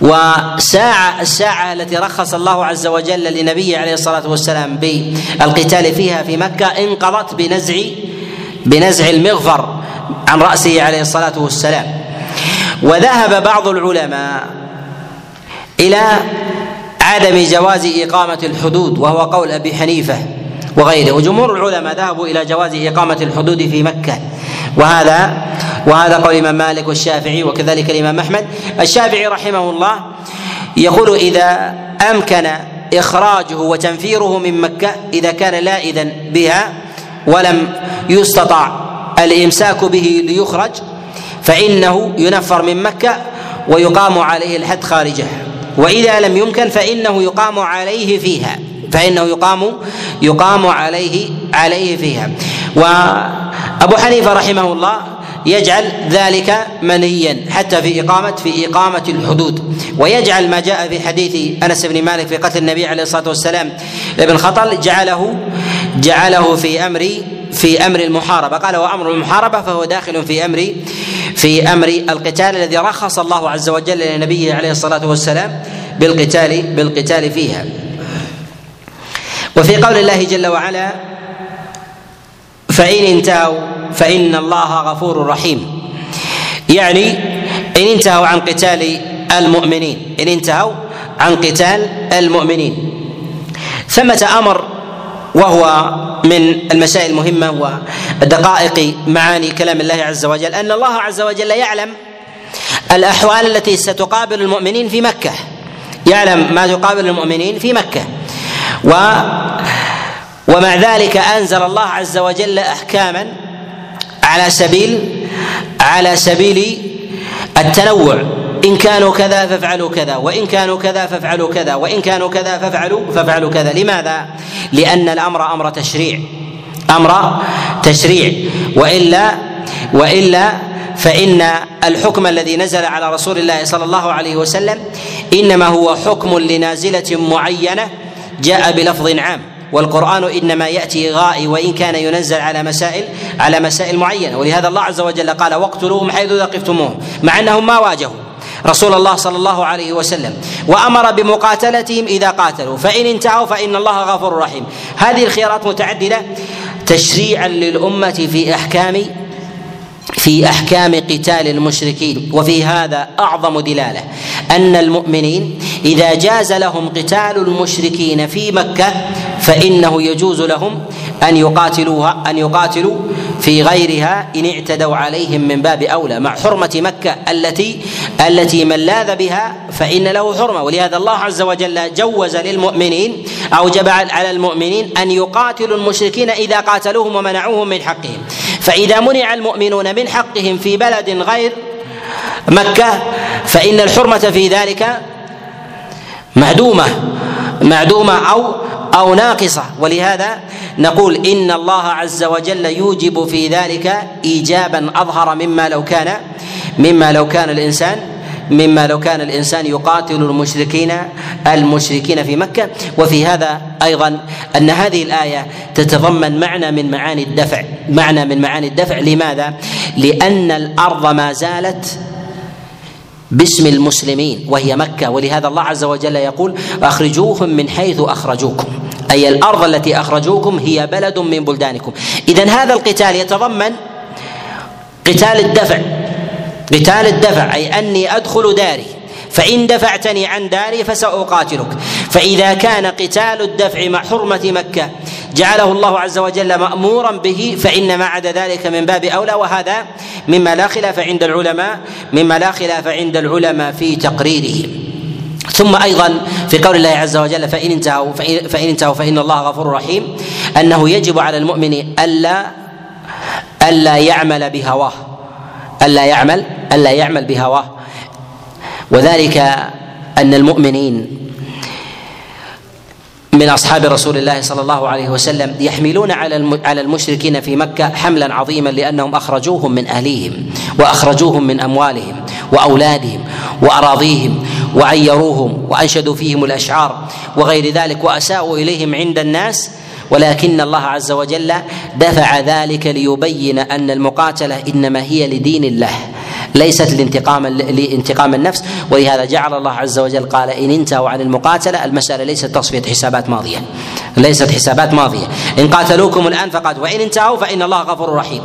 وساعة الساعة التي رخص الله عز وجل لنبيه عليه الصلاة والسلام بالقتال فيها في مكة انقضت بنزع بنزع المغفر عن رأسه عليه الصلاة والسلام. وذهب بعض العلماء إلى عدم جواز إقامة الحدود وهو قول أبي حنيفة وغيره. وجمهور العلماء ذهبوا إلى جواز إقامة الحدود في مكة. وهذا وهذا قول الامام مالك والشافعي وكذلك الإمام أحمد. الشافعي رحمه الله يقول إذا أمكن إخراجه وتنفيره من مكة إذا كان لائذا بها ولم يستطع الإمساك به ليخرج فإنه ينفر من مكة ويقام عليه الحد خارجه. وإذا لم يمكن فإنه يقام عليه فيها. فإنه يقام يقام عليه عليه فيها. وابو حنيفة رحمه الله يجعل ذلك منهيا حتى في إقامة في إقامة الحدود. ويجعل ما جاء في حديث أنس بن مالك في قتل النبي عليه الصلاة والسلام لابن خطل جعله جعله في أمر في أمر المحاربة. قال وأمر المحاربة فهو داخل في أمر في أمر القتال الذي رخص الله عز وجل لنبيه عليه الصلاة والسلام بالقتال بالقتال فيها. وفي قول الله جل وعلا فإن انتهوا فإن الله غفور رحيم. يعني إن انتهوا عن قتال المؤمنين إن انتهوا عن قتال المؤمنين. ثمة أمر وهو من المسائل المهمة ودقائق معاني كلام الله عز وجل. أن الله عز وجل يعلم الأحوال التي ستقابل المؤمنين في مكة. يعلم ما تقابل المؤمنين في مكة. و ومع ذلك أنزل الله عز وجل احكاما على سبيل على سبيل التنوع. إن كانوا كذا فافعلوا كذا وإن كانوا كذا فافعلوا كذا وإن كانوا كذا فافعلوا فافعلوا كذا. لماذا؟ لأن الأمر أمر تشريع. أمر تشريع. وإلا وإلا فإن الحكم الذي نزل على رسول الله صلى الله عليه وسلم إنما هو حكم لنازلة معينة جاء بلفظ عام. والقرآن إنما يأتي غائي وإن كان ينزل على مسائل على مسائل معينة. ولهذا الله عز وجل قال واقتلوهم حيث ثقفتموهم مع أنهم ما واجهوا رسول الله صلى الله عليه وسلم. وأمر بمقاتلتهم إذا قاتلوا. فإن انتهوا فإن الله غفور رحيم. هذه الخيارات متعددة تشريعا للأمة في أحكام في أحكام قتال المشركين وفي هذا أعظم دلالة أن المؤمنين إذا جاز لهم قتال المشركين في مكة فإنه يجوز لهم أن يقاتلوها أن يقاتلوا في غيرها إن اعتدوا عليهم من باب أولى مع حرمة مكة التي التي من لاذ بها فإن له حرمة. ولهذا الله عز وجل جوز للمؤمنين أوجب على المؤمنين أن يقاتلوا المشركين إذا قاتلوهم ومنعوهم من حقهم. فإذا منع المؤمنون من حقهم في بلد غير مكة فإن الحرمة في ذلك معدومه معدومة أو أو ناقصة. ولهذا نقول إن الله عز وجل يوجب في ذلك ايجابا أظهر مما لو كان مما لو كان الإنسان مما لو كان الإنسان يقاتل المشركين المشركين في مكة. وفي هذا أيضا أن هذه الآية تتضمن معنى من معاني الدفع. معنى من معاني الدفع. لماذا؟ لأن الأرض ما زالت باسم المسلمين وهي مكة. ولهذا الله عز وجل يقول أخرجوهم من حيث أخرجوكم. أي الأرض التي أخرجوكم هي بلد من بلدانكم. اذا هذا القتال يتضمن قتال الدفع. قتال الدفع أي أني أدخل داري فإن دفعتني عن داري فسأقاتلك. فإذا كان قتال الدفع مع حرمة مكة جعله الله عز وجل مأمورا به فإن ما عدا ذلك من باب أولى وهذا مما لا خلاف عند العلماء مما لا خلاف عند العلماء في تقريره. ثم أيضا في قول الله عز وجل فإن انتهوا فان انتهوا فإن الله غفور رحيم أنه يجب على المؤمن الا ألا يعمل بهواه. ألا يعمل ألا يعمل بهواه. وذلك أن المؤمنين من أصحاب رسول الله صلى الله عليه وسلم يحملون على على المشركين في مكة حملا عظيما لأنهم أخرجوهم من أهليهم وأخرجوهم من أموالهم وأولادهم وأراضيهم وعيروهم وأنشدوا فيهم الأشعار وغير ذلك وأساءوا إليهم عند الناس ولكن الله عز وجل دفع ذلك ليبين أن المقاتلة إنما هي لدين الله. ليست لانتقام لانتقام النفس. ولهذا جعل الله عز وجل قال إن انتهوا عن المقاتلة المساله ليست تصفية حسابات ماضية. ليست حسابات ماضية. إن قاتلوكم الآن فقد وإن انتهوا فإن الله غفور رحيم.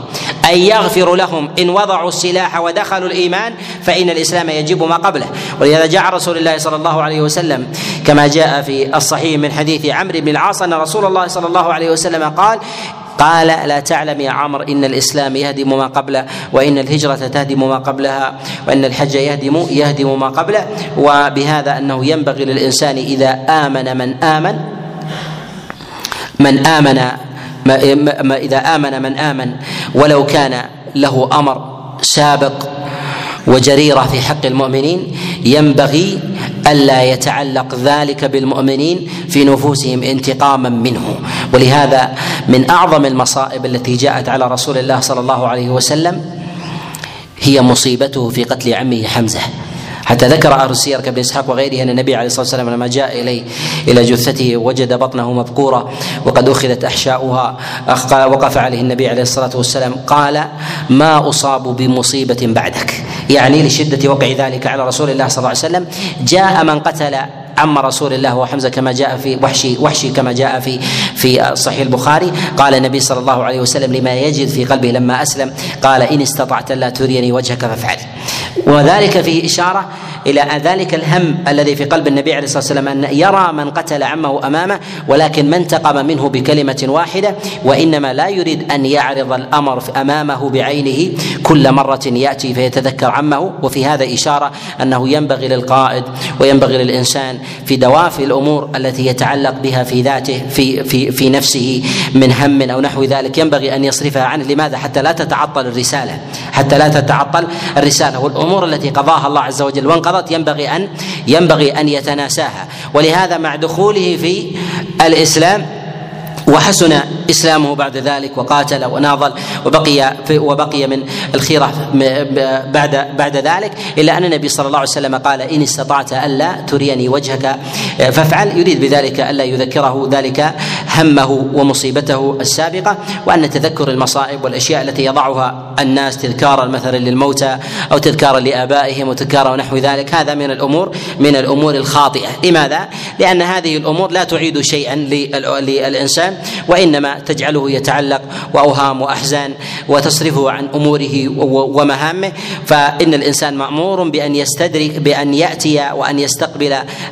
أن يغفر لهم إن وضعوا السلاح ودخلوا الإيمان فإن الإسلام يجب ما قبله. ولهذا جاء رسول الله صلى الله عليه وسلم كما جاء في الصحيح من حديث عمرو بن العاص أن رسول الله صلى الله عليه وسلم قال قال لا تعلم يا عمرو إن الإسلام يهدم ما قبله وإن الهجرة تهدم ما قبلها وإن الحج يهدم يهدم ما قبله وبهذا أنه ينبغي للإنسان إذا آمن من آمن من آمن إذا آمن من آمن ولو كان له أمر سابق وجريرة في حق المؤمنين ينبغي ألا يتعلق ذلك بالمؤمنين في نفوسهم انتقاما منه. ولهذا من أعظم المصائب التي جاءت على رسول الله صلى الله عليه وسلم هي مصيبته في قتل عمه حمزة. حتى ذكر أهل السير كابن إسحاق وغيره أن النبي عليه الصلاة والسلام لما جاء إليه إلى جثته وجد بطنه مبقوره وقد أخذت أحشاؤها وقف عليه النبي عليه الصلاة والسلام قال ما أصاب بمصيبة بعدك؟ يعني لشدة وقع ذلك على رسول الله صلى الله عليه وسلم. جاء من قتل عم رسول الله وحمزة كما جاء في وحشي وحشي كما جاء في في صحيح البخاري. قال النبي صلى الله عليه وسلم لما يجد في قلبه لما أسلم قال إن استطعت لا تريني وجهك فافعل. وذلك فيه إشارة إلى ذلك الهم الذي في قلب النبي عليه الصلاة والسلام أن يرى من قتل عمه أمامه ولكن ما انتقم منه بكلمة واحدة وإنما لا يريد أن يعرض الأمر أمامه بعينه كل مرة يأتي فيتذكر عمه. وفي هذا إشارة أنه ينبغي للقائد وينبغي للإنسان في دوافي الأمور التي يتعلق بها في ذاته في في في نفسه من هم أو نحو ذلك. ينبغي أن يصرفها عنه. لماذا؟ حتى لا تتعطل الرسالة حتى لا تتعطل الرسالة. والأمور التي قضاها الله عز وجل وانقضت ينبغي ان ينبغي أن يتناساها. ولهذا مع دخوله في الإسلام وحسن إسلامه بعد ذلك وقاتل وناضل وبقي في وبقي من الخيرة بعد بعد ذلك إلا أن النبي صلى الله عليه وسلم قال إن استطعت ألا تريني وجهك. فافعل يريد بذلك ألا يذكره ذلك همه ومصيبته السابقة وأن تذكر المصائب والأشياء التي يضعها الناس تذكارا مثلا للموتى أو تذكارا لآبائهم وتذكارا ونحو ذلك. هذا من الأمور من الأمور الخاطئة. لماذا؟ لأن هذه الأمور لا تعيد شيئا للإنسان. وإنما تجعله يتعلق وأوهام وأحزان وتصرفه عن أموره ومهامه. فإن الإنسان مأمور بأن يستدرك بأن يأتي وأن يستقبل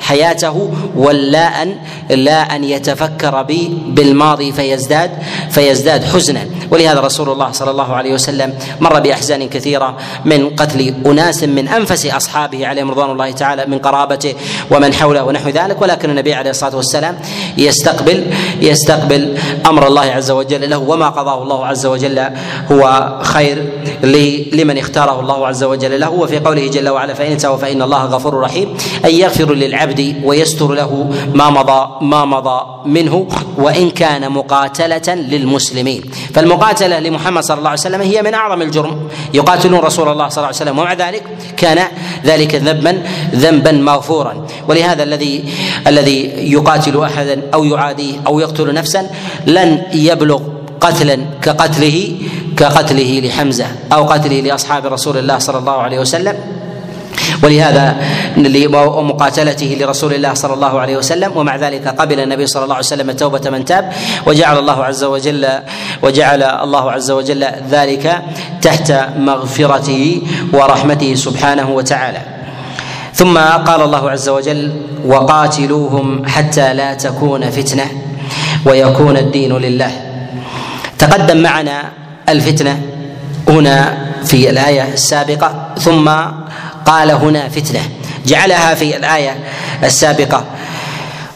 حياته ولا ان لا أن يتفكر بالماضي فيزداد فيزداد حزنا. ولهذا رسول الله صلى الله عليه وسلم مر بأحزان كثيرة من قتل أناس من أنفس أصحابه عليهم رضوان الله تعالى من قرابته ومن حوله ونحو ذلك. ولكن النبي عليه الصلاة والسلام يستقبل يستقبل أمر الله عز وجل له. وما قضاه الله عز وجل هو خير لمن اختاره الله عز وجل له. وفي قوله جل وعلا فإن انتهوا فإن الله غفور رحيم. أن يغفر للعبد ويستر له ما مضى ما مضى منه وإن كان مقاتلة للمسلمين. فالمقاتلة لمحمد صلى الله عليه وسلم هي من أعظم الجرم. يقاتلون رسول الله صلى الله عليه وسلم ومع ذلك كان ذلك ذنبا ذنبا مغفورا ولهذا الذي الذي يقاتل احدا أو يعاديه أو يقتل نفسا لن يبلغ قتلا كقتله كقتله لحمزة أو قتله لأصحاب رسول الله صلى الله عليه وسلم. ولهذا ومقاتلته لرسول الله صلى الله عليه وسلم ومع ذلك قبل النبي صلى الله عليه وسلم توبة من تاب وجعل الله عز وجل وجعل الله عز وجل ذلك تحت مغفرته ورحمته سبحانه وتعالى. ثم قال الله عز وجل وقاتلوهم حتى لا تكون فتنة ويكون الدين لله. تقدم معنا الفتنة هنا في الآية السابقة ثم قال هنا فتنة. جعلها في الآية السابقة.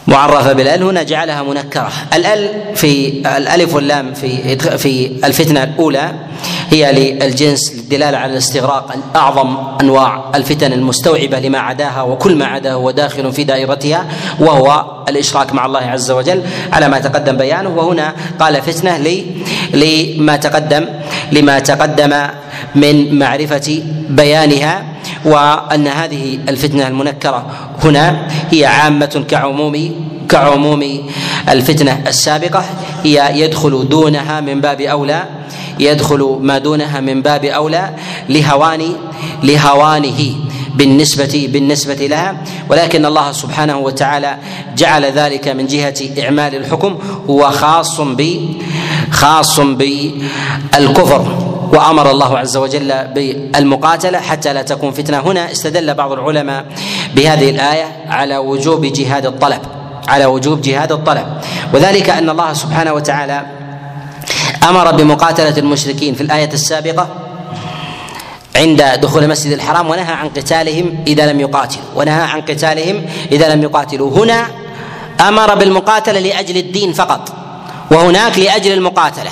معرفة بالأل. هنا جعلها منكرة. الأل في الألف واللام في في الفتنة الأولى هي للجنس للدلالة على الاستغراق اعظم أنواع الفتن المستوعبة لما عداها وكل ما عداه هو داخل في دائرتها وهو الإشراك مع الله عز وجل على ما تقدم بيانه. وهنا قال فتنة لي لما تقدم لما تقدم من معرفة بيانها وأن هذه الفتنة المنكرة هنا هي عامة كعموم كعموم الفتنة السابقة. هي يدخل دونها من باب أولى يدخل ما دونها من باب أولى لهوان لهوانه بالنسبة بالنسبة لها. ولكن الله سبحانه وتعالى جعل ذلك من جهة إعمال الحكم. هو خاص ب خاص بالكفر. وأمر الله عز وجل بالمقاتلة حتى لا تكون فتنة. هنا استدل بعض العلماء بهذه الآية على وجوب جهاد الطلب على وجوب جهاد الطلب. وذلك أن الله سبحانه وتعالى أمر بمقاتلة المشركين في الآية السابقة عند دخول المسجد الحرام ونهى عن قتالهم إذا لم يقاتلوا ونهى عن قتالهم إذا لم يقاتلوا. هنا أمر بالمقاتلة لأجل الدين فقط وهناك لأجل المقاتلة.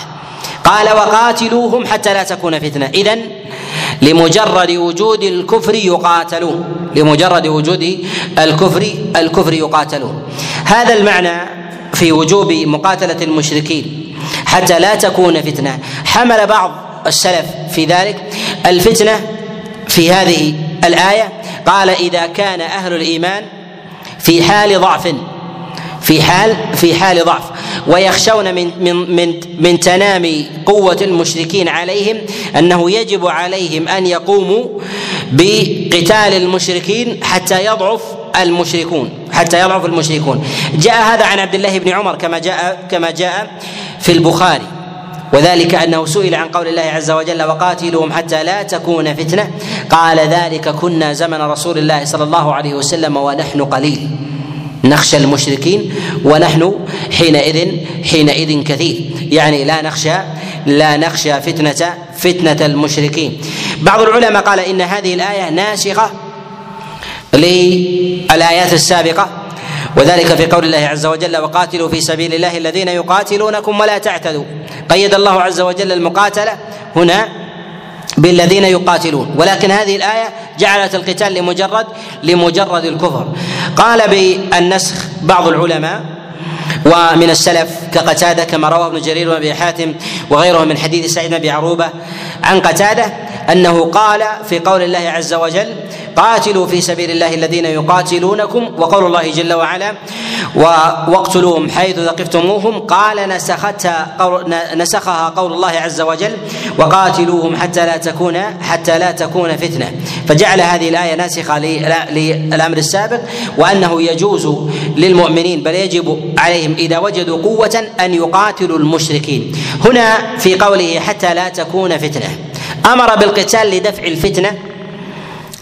قال وقاتلوهم حتى لا تكون فتنة. اذا لمجرد وجود الكفر يقاتلون. لمجرد وجود الكفر الكفر يقاتلون. هذا المعنى في وجوب مقاتلة المشركين حتى لا تكون فتنة. حمل بعض السلف في ذلك. الفتنة في هذه الآية قال إذا كان أهل الإيمان في حال ضعف في حال في حال ضعف. ويخشون من من من من تنامي قوة المشركين عليهم أنه يجب عليهم أن يقوموا بقتال المشركين حتى يضعف المشركون حتى يضعف المشركون. جاء هذا عن عبد الله بن عمر كما جاء كما جاء في البخاري. وذلك أنه سئل عن قول الله عز وجل وقاتلهم حتى لا تكون فتنة. قال ذلك كنا زمن رسول الله صلى الله عليه وسلم ونحن قليل. نخشى المشركين ونحن حينئذ حينئذ كثير. يعني لا نخشى لا نخشى فتنة فتنة المشركين. بعض العلماء قال إن هذه الآية ناسخة للآيات السابقة. وذلك في قول الله عز وجل وقاتلوا في سبيل الله الذين يقاتلونكم ولا تعتدوا. قيد الله عز وجل المقاتلة. هنا بالذين يقاتلون. ولكن هذه الآية جعلت القتال لمجرد لمجرد الكفر. قال بالنسخ بعض العلماء ومن السلف كقتادة كما رواه ابن جرير وأبي حاتم وغيره من حديث سعيد بن أبي عروبة عن قتادة أنه قال في قول الله عز وجل قاتلوا في سبيل الله الذين يقاتلونكم وقول الله جل وعلا واقتلوهم حيث ثقفتموهم. قال نسختها قول نسخها قول الله عز وجل وقاتلوهم حتى لا تكون حتى لا تكون فتنة فجعل هذه الآية ناسخة للأمر السابق وأنه يجوز للمؤمنين بل يجب عليهم إذا وجدوا قوة أن يقاتلوا المشركين. هنا في قوله حتى لا تكون فتنة أمر بالقتال لدفع الفتنة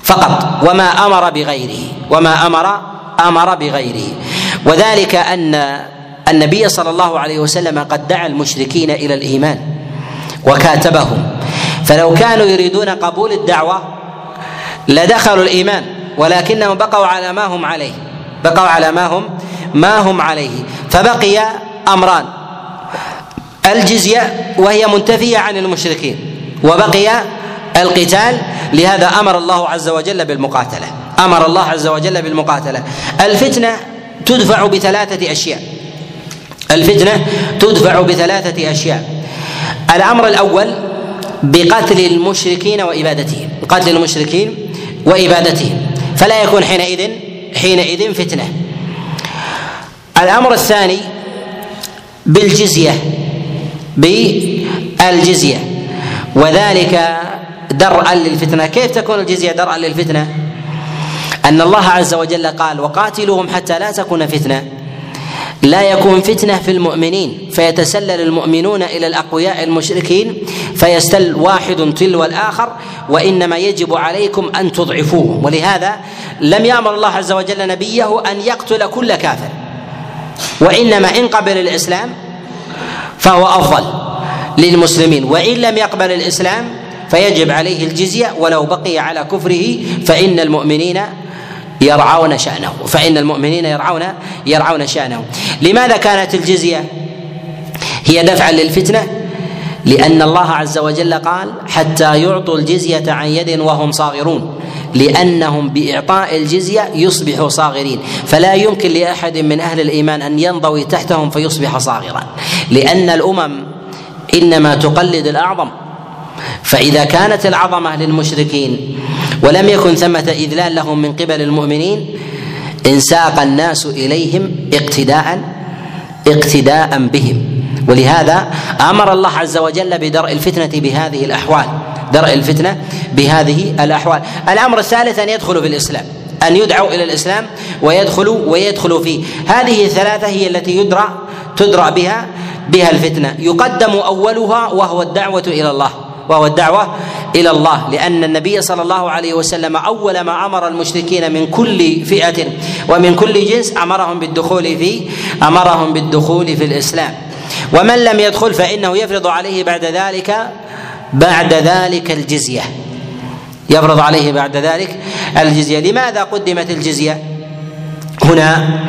فقط وما أمر بغيره وما أمر أمر بغيره. وذلك أن النبي صلى الله عليه وسلم قد دعا المشركين إلى الإيمان وكاتبهم. فلو كانوا يريدون قبول الدعوة لدخلوا الإيمان ولكنهم بقوا على ما هم عليه بقوا على ما هم ما هم عليه. فبقي أمران الجزية وهي منتفية عن المشركين. وبقي القتال. لهذا أمر الله عز وجل بالمقاتلة. أمر الله عز وجل بالمقاتلة. الفتنة تدفع بثلاثة أشياء. الفتنة تدفع بثلاثة أشياء. الأمر الأول بقتل المشركين وإبادتهم. قتل المشركين وإبادتهم. فلا يكون حينئذ حينئذ فتنة. الأمر الثاني بالجزية بالجزية. وذلك درءا للفتنة. كيف تكون الجزية درءا للفتنة؟ أن الله عز وجل قال وقاتلوهم حتى لا تكون فتنة. لا يكون فتنة في المؤمنين فيتسلل المؤمنون إلى الأقوياء المشركين فيستل واحد تلو الآخر وإنما يجب عليكم أن تضعفوه. ولهذا لم يأمر الله عز وجل نبيه أن يقتل كل كافر وإنما إن قبل الإسلام فهو أفضل. للمسلمين. وإن لم يقبل الإسلام فيجب عليه الجزية ولو بقي على كفره فإن المؤمنين يرعون شأنه. فإن المؤمنين يرعون يرعون شأنه. لماذا كانت الجزية هي دفعا للفتنة؟ لأن الله عز وجل قال حتى يعطوا الجزية عن يد وهم صاغرون لأنهم بإعطاء الجزية يصبحوا صاغرين. فلا يمكن لأحد من أهل الإيمان أن ينضوي تحتهم فيصبح صاغرا. لأن الأمم إنما تقلد الأعظم. فإذا كانت العظمة للمشركين ولم يكن ثمة إذلال لهم من قبل المؤمنين انساق الناس إليهم اقتداء اقتداء بهم. ولهذا آمر الله عز وجل بدرء الفتنة بهذه الأحوال درء الفتنة بهذه الأحوال. الأمر الثالث أن يدخلوا في الإسلام أن يدعوا إلى الإسلام ويدخلوا ويدخلوا فيه. هذه الثلاثة هي التي يدرى تدرى بها بها الفتنة. يقدم أولها وهو الدعوة إلى الله. وهو الدعوة إلى الله. لأن النبي صلى الله عليه وسلم أول ما أمر المشركين من كل فئة ومن كل جنس أمرهم بالدخول في أمرهم بالدخول في الإسلام. ومن لم يدخل فإنه يفرض عليه بعد ذلك بعد ذلك الجزية. يفرض عليه بعد ذلك الجزية. لماذا قدمت الجزية؟ هنا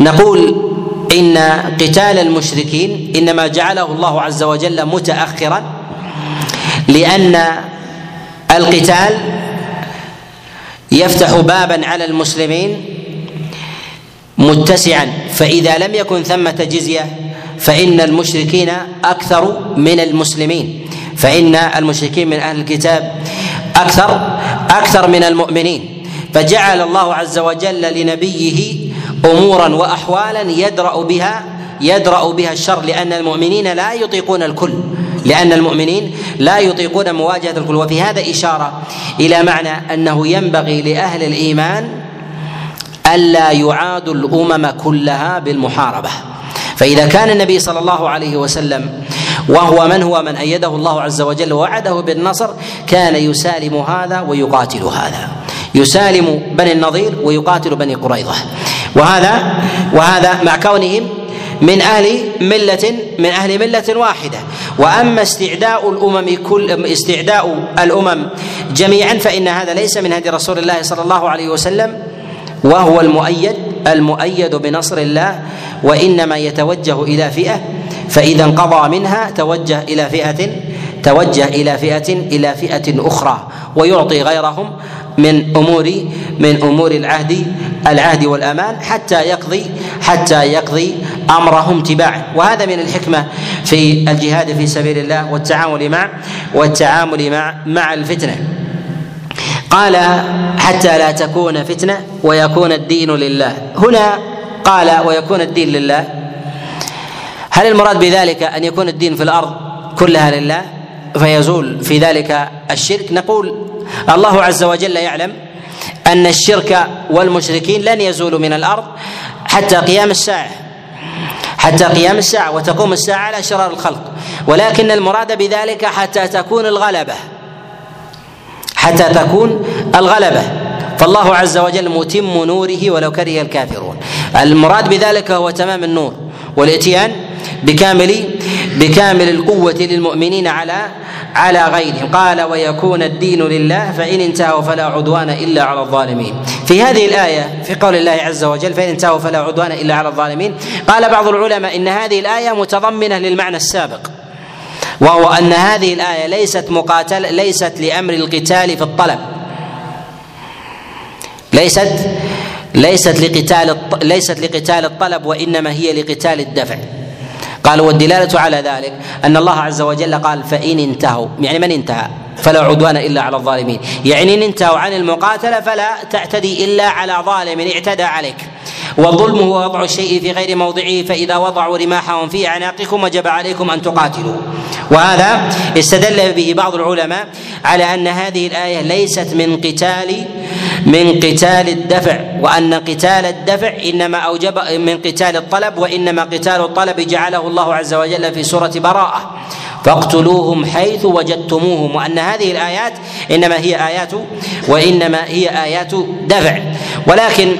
نقول إن قتال المشركين إنما جعله الله عز وجل متأخرا لأن القتال يفتح بابا على المسلمين متسعا. فإذا لم يكن ثمة جزية فإن المشركين أكثر من المسلمين. فإن المشركين من أهل الكتاب أكثر أكثر من المؤمنين. فجعل الله عز وجل لنبيه أمورا وأحوالا يدرأ بها يدرأ بها الشر لأن المؤمنين لا يطيقون الكل لأن المؤمنين لا يطيقون مواجهة الكل. وفي هذا إشارة إلى معنى أنه ينبغي لأهل الإيمان ألا يعادوا الأمم كلها بالمحاربة. فإذا كان النبي صلى الله عليه وسلم وهو من هو من أيده الله عز وجل ووعده بالنصر كان يسالم هذا ويقاتل هذا. يسالم بني النضير ويقاتل بني قريظة. وهذا وهذا مع كونهم من أهل ملة من أهل ملة واحدة. وأما استعداء الأمم كل استعداء الأمم جميعا فإن هذا ليس من هدي رسول الله صلى الله عليه وسلم وهو المؤيد المؤيد بنصر الله وإنما يتوجه إلى فئة فإذا انقضى منها توجه إلى فئة توجه إلى فئة إلى فئة أخرى ويعطي غيرهم من امور من أمور العهد العهد والأمان حتى يقضي حتى يقضي أمرهم تباعا وهذا من الحكمة في الجهاد في سبيل الله والتعامل مع والتعامل مع مع الفتنة. قال حتى لا تكون فتنة ويكون الدين لله. هنا قال ويكون الدين لله. هل المراد بذلك أن يكون الدين في الأرض كلها لله؟ فيزول في ذلك الشرك. نقول الله عز وجل يعلم أن الشرك والمشركين لن يزولوا من الأرض حتى قيام الساعة حتى قيام الساعة وتقوم الساعة على شرار الخلق. ولكن المراد بذلك حتى تكون الغلبة حتى تكون الغلبة. فالله عز وجل متم نوره ولو كره الكافرون. المراد بذلك هو تمام النور والإتيان بكامل بكامل القوة للمؤمنين على على غيرهم. قال ويكون الدين لله فإن انتهوا فلا عدوان إلا على الظالمين. في هذه الآية في قول الله عز وجل فإن انتهوا فلا عدوان إلا على الظالمين. قال بعض العلماء إن هذه الآية متضمنة للمعنى السابق وهو أن هذه الآية ليست مقاتله ليست لأمر القتال في الطلب. ليست ليست لقتال ليست لقتال الطلب وإنما هي لقتال الدفع. قال والدلالة على ذلك أن الله عز وجل قال فإن انتهوا يعني من انتهى؟ فلا عدوان إلا على الظالمين. يعني إن انتهوا عن المقاتلة فلا تعتدي إلا على ظالم اعتدى عليك. والظلم هو وضع الشيء في غير موضعه فإذا وضعوا رماحهم في أعناقكم وجب عليكم أن تقاتلوا. وهذا استدل به بعض العلماء على أن هذه الآية ليست من قتال من قتال الدفع وأن قتال الدفع إنما أوجب من قتال الطلب وإنما قتال الطلب جعله الله عز وجل في سورة براءة. فاقتلوهم حيث وجدتموهم وأن هذه الآيات إنما هي آيات وإنما هي آيات دفع. ولكن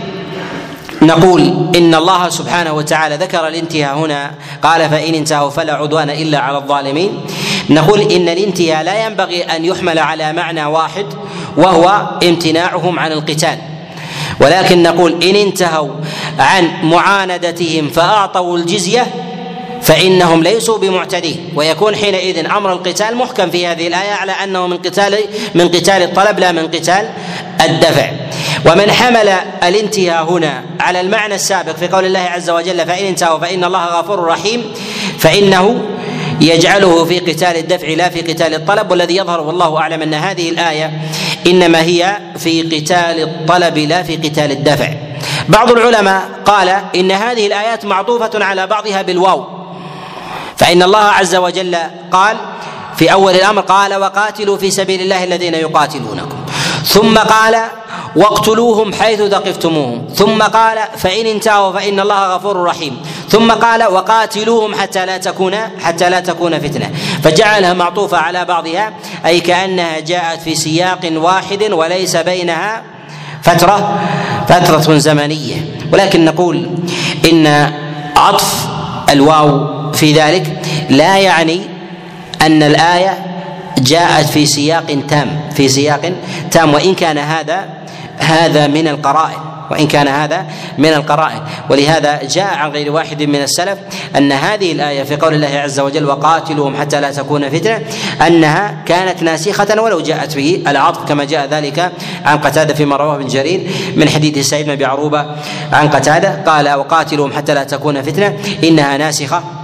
نقول إن الله سبحانه وتعالى ذكر الانتهاء هنا قال فإن انتهوا فلا عدوان إلا على الظالمين نقول إن الانتهاء لا ينبغي أن يحمل على معنى واحد وهو امتناعهم عن القتال. ولكن نقول إن انتهوا عن معاندتهم فأعطوا الجزية فإنهم ليسوا بمعتدين. ويكون حينئذ أمر القتال محكم في هذه الآية على أنه من قتال من قتال الطلب لا من قتال الدفع. ومن حمل الانتهاء هنا على المعنى السابق في قول الله عز وجل فإن انتهوا فإن الله غفور رحيم فإنه يجعله في قتال الدفع لا في قتال الطلب والذي يظهر والله أعلم أن هذه الآية إنما هي في قتال الطلب لا في قتال الدفع. بعض العلماء قال إن هذه الآيات معطوفة على بعضها بالواو. فإن الله عز وجل قال في أول الأمر قال وقاتلوا في سبيل الله الذين يقاتلونكم. ثم قال واقتلوهم حيث ثقفتموهم. ثم قال فإن انتهوا فإن الله غفور رحيم. ثم قال وقاتلوهم حتى لا تكون حتى لا تكون فتنة. فجعلها معطوفة على بعضها أي كأنها جاءت في سياق واحد وليس بينها فترة فترة زمنية. ولكن نقول إن عطف الواو في ذلك لا يعني أن الآية جاءت في سياق تام في سياق تام. وإن كان هذا هذا من القرائن وإن كان هذا من القرائن. ولهذا جاء عن غير واحد من السلف أن هذه الآية في قول الله عز وجل وقاتلوهم حتى لا تكون فتنة أنها كانت ناسخة ولو جاءت به العطف كما جاء ذلك عن قتادة فيما رواه ابن جرير من حديث سعيد بن عروبة عن قتادة قال وقاتلوهم حتى لا تكون فتنة إنها ناسخة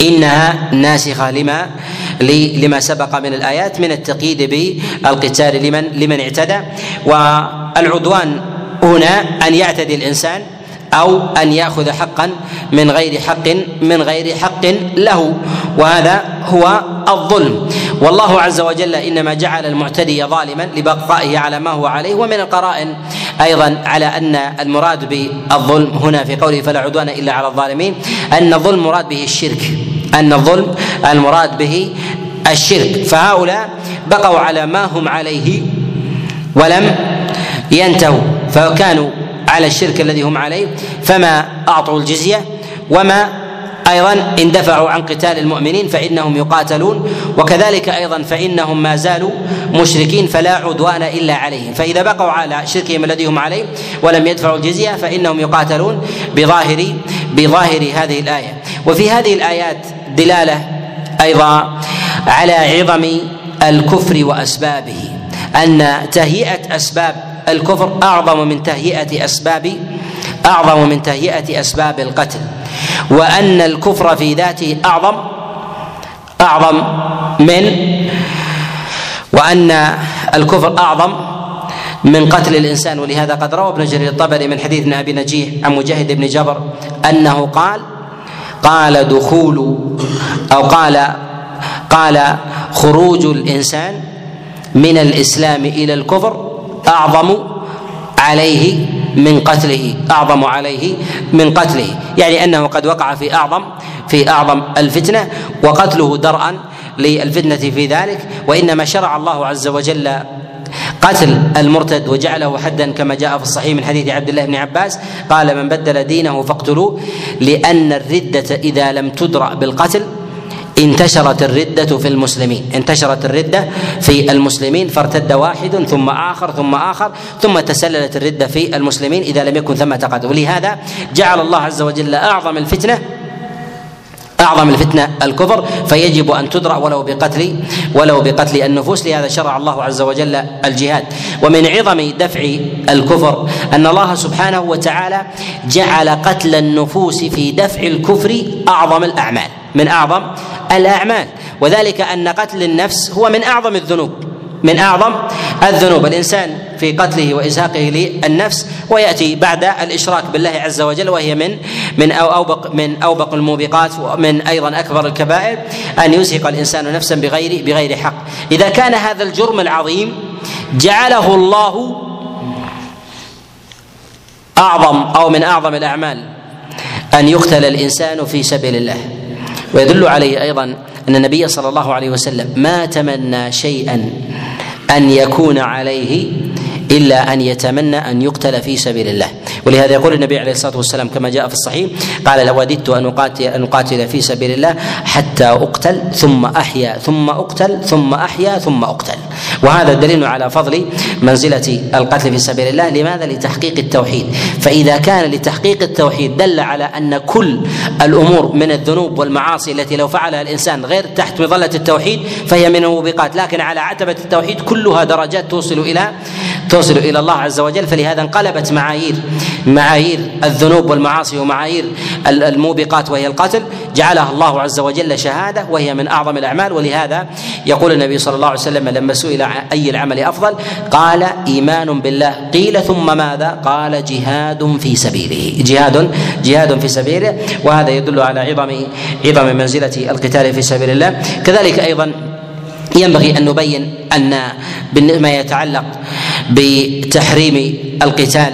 إنها ناسخة لما لما سبق من الآيات من التقييد بالقتال لمن لمن اعتدى. والعدوان هنا أن يعتدي الإنسان أو أن يأخذ حقا من غير حق من غير حق له. وهذا هو الظلم. والله عز وجل إنما جعل المعتدي ظالما لبقائه على ما هو عليه. ومن القرائن أيضا على أن المراد بالظلم هنا في قوله فلا عدوان إلا على الظالمين أن الظلم مراد به الشرك. أن الظلم المراد به الشرك. فهؤلاء بقوا على ما هم عليه ولم ينتهوا. فكانوا على الشرك الذي هم عليه فما أعطوا الجزية وما أيضا اندفعوا عن قتال المؤمنين فإنهم يقاتلون وكذلك أيضا فإنهم ما زالوا مشركين فلا عدوان إلا عليهم. فإذا بقوا على شركهم الذي هم عليه ولم يدفعوا الجزية فإنهم يقاتلون بظاهر بظاهر هذه الآية. وفي هذه الآيات دلالة أيضا على عظم الكفر وأسبابه أن تهيئة أسباب الكفر أعظم من تهيئة أسباب أعظم من تهيئة أسباب القتل. وأن الكفر في ذاته أعظم أعظم من وأن الكفر أعظم من قتل الإنسان. ولهذا قد روى ابن جرير الطبري من حديث ابن أبي نجيح عن مجاهد بن جبر أنه قال قال دخول أو قال قال خروج الإنسان من الإسلام إلى الكفر أعظم عليه من قتله أعظم عليه من قتله. يعني أنه قد وقع في أعظم في أعظم الفتنة وقتله درءا للفتنة في ذلك. وإنما شرع الله عز وجل قتل المرتد وجعله حدا كما جاء في الصحيح من حديث عبد الله بن عباس قال من بدل دينه فاقتلوه لأن الردة إذا لم تدرأ بالقتل انتشرت الردة في المسلمين. انتشرت الردة في المسلمين فارتد واحد ثم آخر ثم آخر ثم تسللت الردة في المسلمين إذا لم يكن ثم تقدم ولهذا جعل الله عز وجل أعظم الفتنة أعظم الفتنة الكفر فيجب أن تدرأ ولو بقتل ولو بقتل النفوس. لهذا شرع الله عز وجل الجهاد. ومن عظم دفع الكفر أن الله سبحانه وتعالى جعل قتل النفوس في دفع الكفر أعظم الأعمال. من أعظم الأعمال. وذلك أن قتل النفس هو من أعظم الذنوب من أعظم الذنوب. الإنسان في قتله وإزهاقه للنفس ويأتي بعد الإشراك بالله عز وجل وهي من من اوبق من أوبق الموبقات ومن أيضا أكبر الكبائر أن يزهق الإنسان نفسا بغير بغير حق. إذا كان هذا الجرم العظيم جعله الله أعظم أو من أعظم الأعمال أن يقتل الإنسان في سبيل الله. ويدل عليه أيضا أن النبي صلى الله عليه وسلم ما تمنى شيئا أن يكون عليه إلا أن يتمنى أن يقتل في سبيل الله. ولهذا يقول النبي عليه الصلاة والسلام كما جاء في الصحيح قال لو وددت أن أقاتل أن أقاتل في سبيل الله حتى أقتل ثم أحيا ثم أقتل ثم أحيا ثم أقتل. وهذا دليل على فضل منزلة القتل في سبيل الله. لماذا؟ لتحقيق التوحيد. فإذا كان لتحقيق التوحيد دل على أن كل الأمور من الذنوب والمعاصي التي لو فعلها الإنسان غير تحت مظلة التوحيد فهي من الموبقات لكن على عتبة التوحيد كلها درجات توصل إلى توصل إلى الله عز وجل فلهذا انقلبت معايير معايير الذنوب والمعاصي ومعايير الموبقات وهي القتل. جعلها الله عز وجل شهادة وهي من أعظم الأعمال. ولهذا يقول النبي صلى الله عليه وسلم لما سئل أي العمل أفضل؟ قال إيمان بالله. قيل ثم ماذا؟ قال جهاد في سبيله. جهاد جهاد في سبيله. وهذا يدل على عظم عظم منزلة القتال في سبيل الله. كذلك أيضا ينبغي أن نبين أن ما يتعلق بتحريم القتال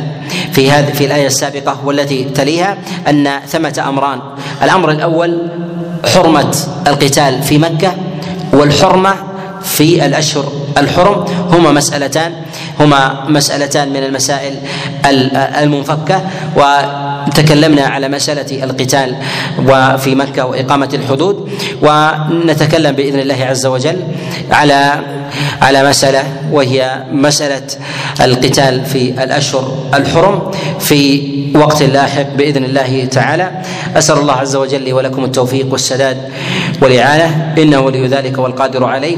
في هذه في الآية السابقة والتي تليها أن ثمة أمران. الأمر الأول حرمة القتال في مكة والحرمة في الأشهر الحرم هما مسألتان. هما مسألتان من المسائل المنفكة وتكلمنا على مسألة القتال وفي مكة وإقامة الحدود ونتكلم بإذن الله عز وجل على على مسألة وهي مسألة القتال في الأشهر الحرم في وقت لاحق بإذن الله تعالى. أسأل الله عز وجل لي ولكم التوفيق والسداد والإعانة إنه ولي ذلك والقادر عليه.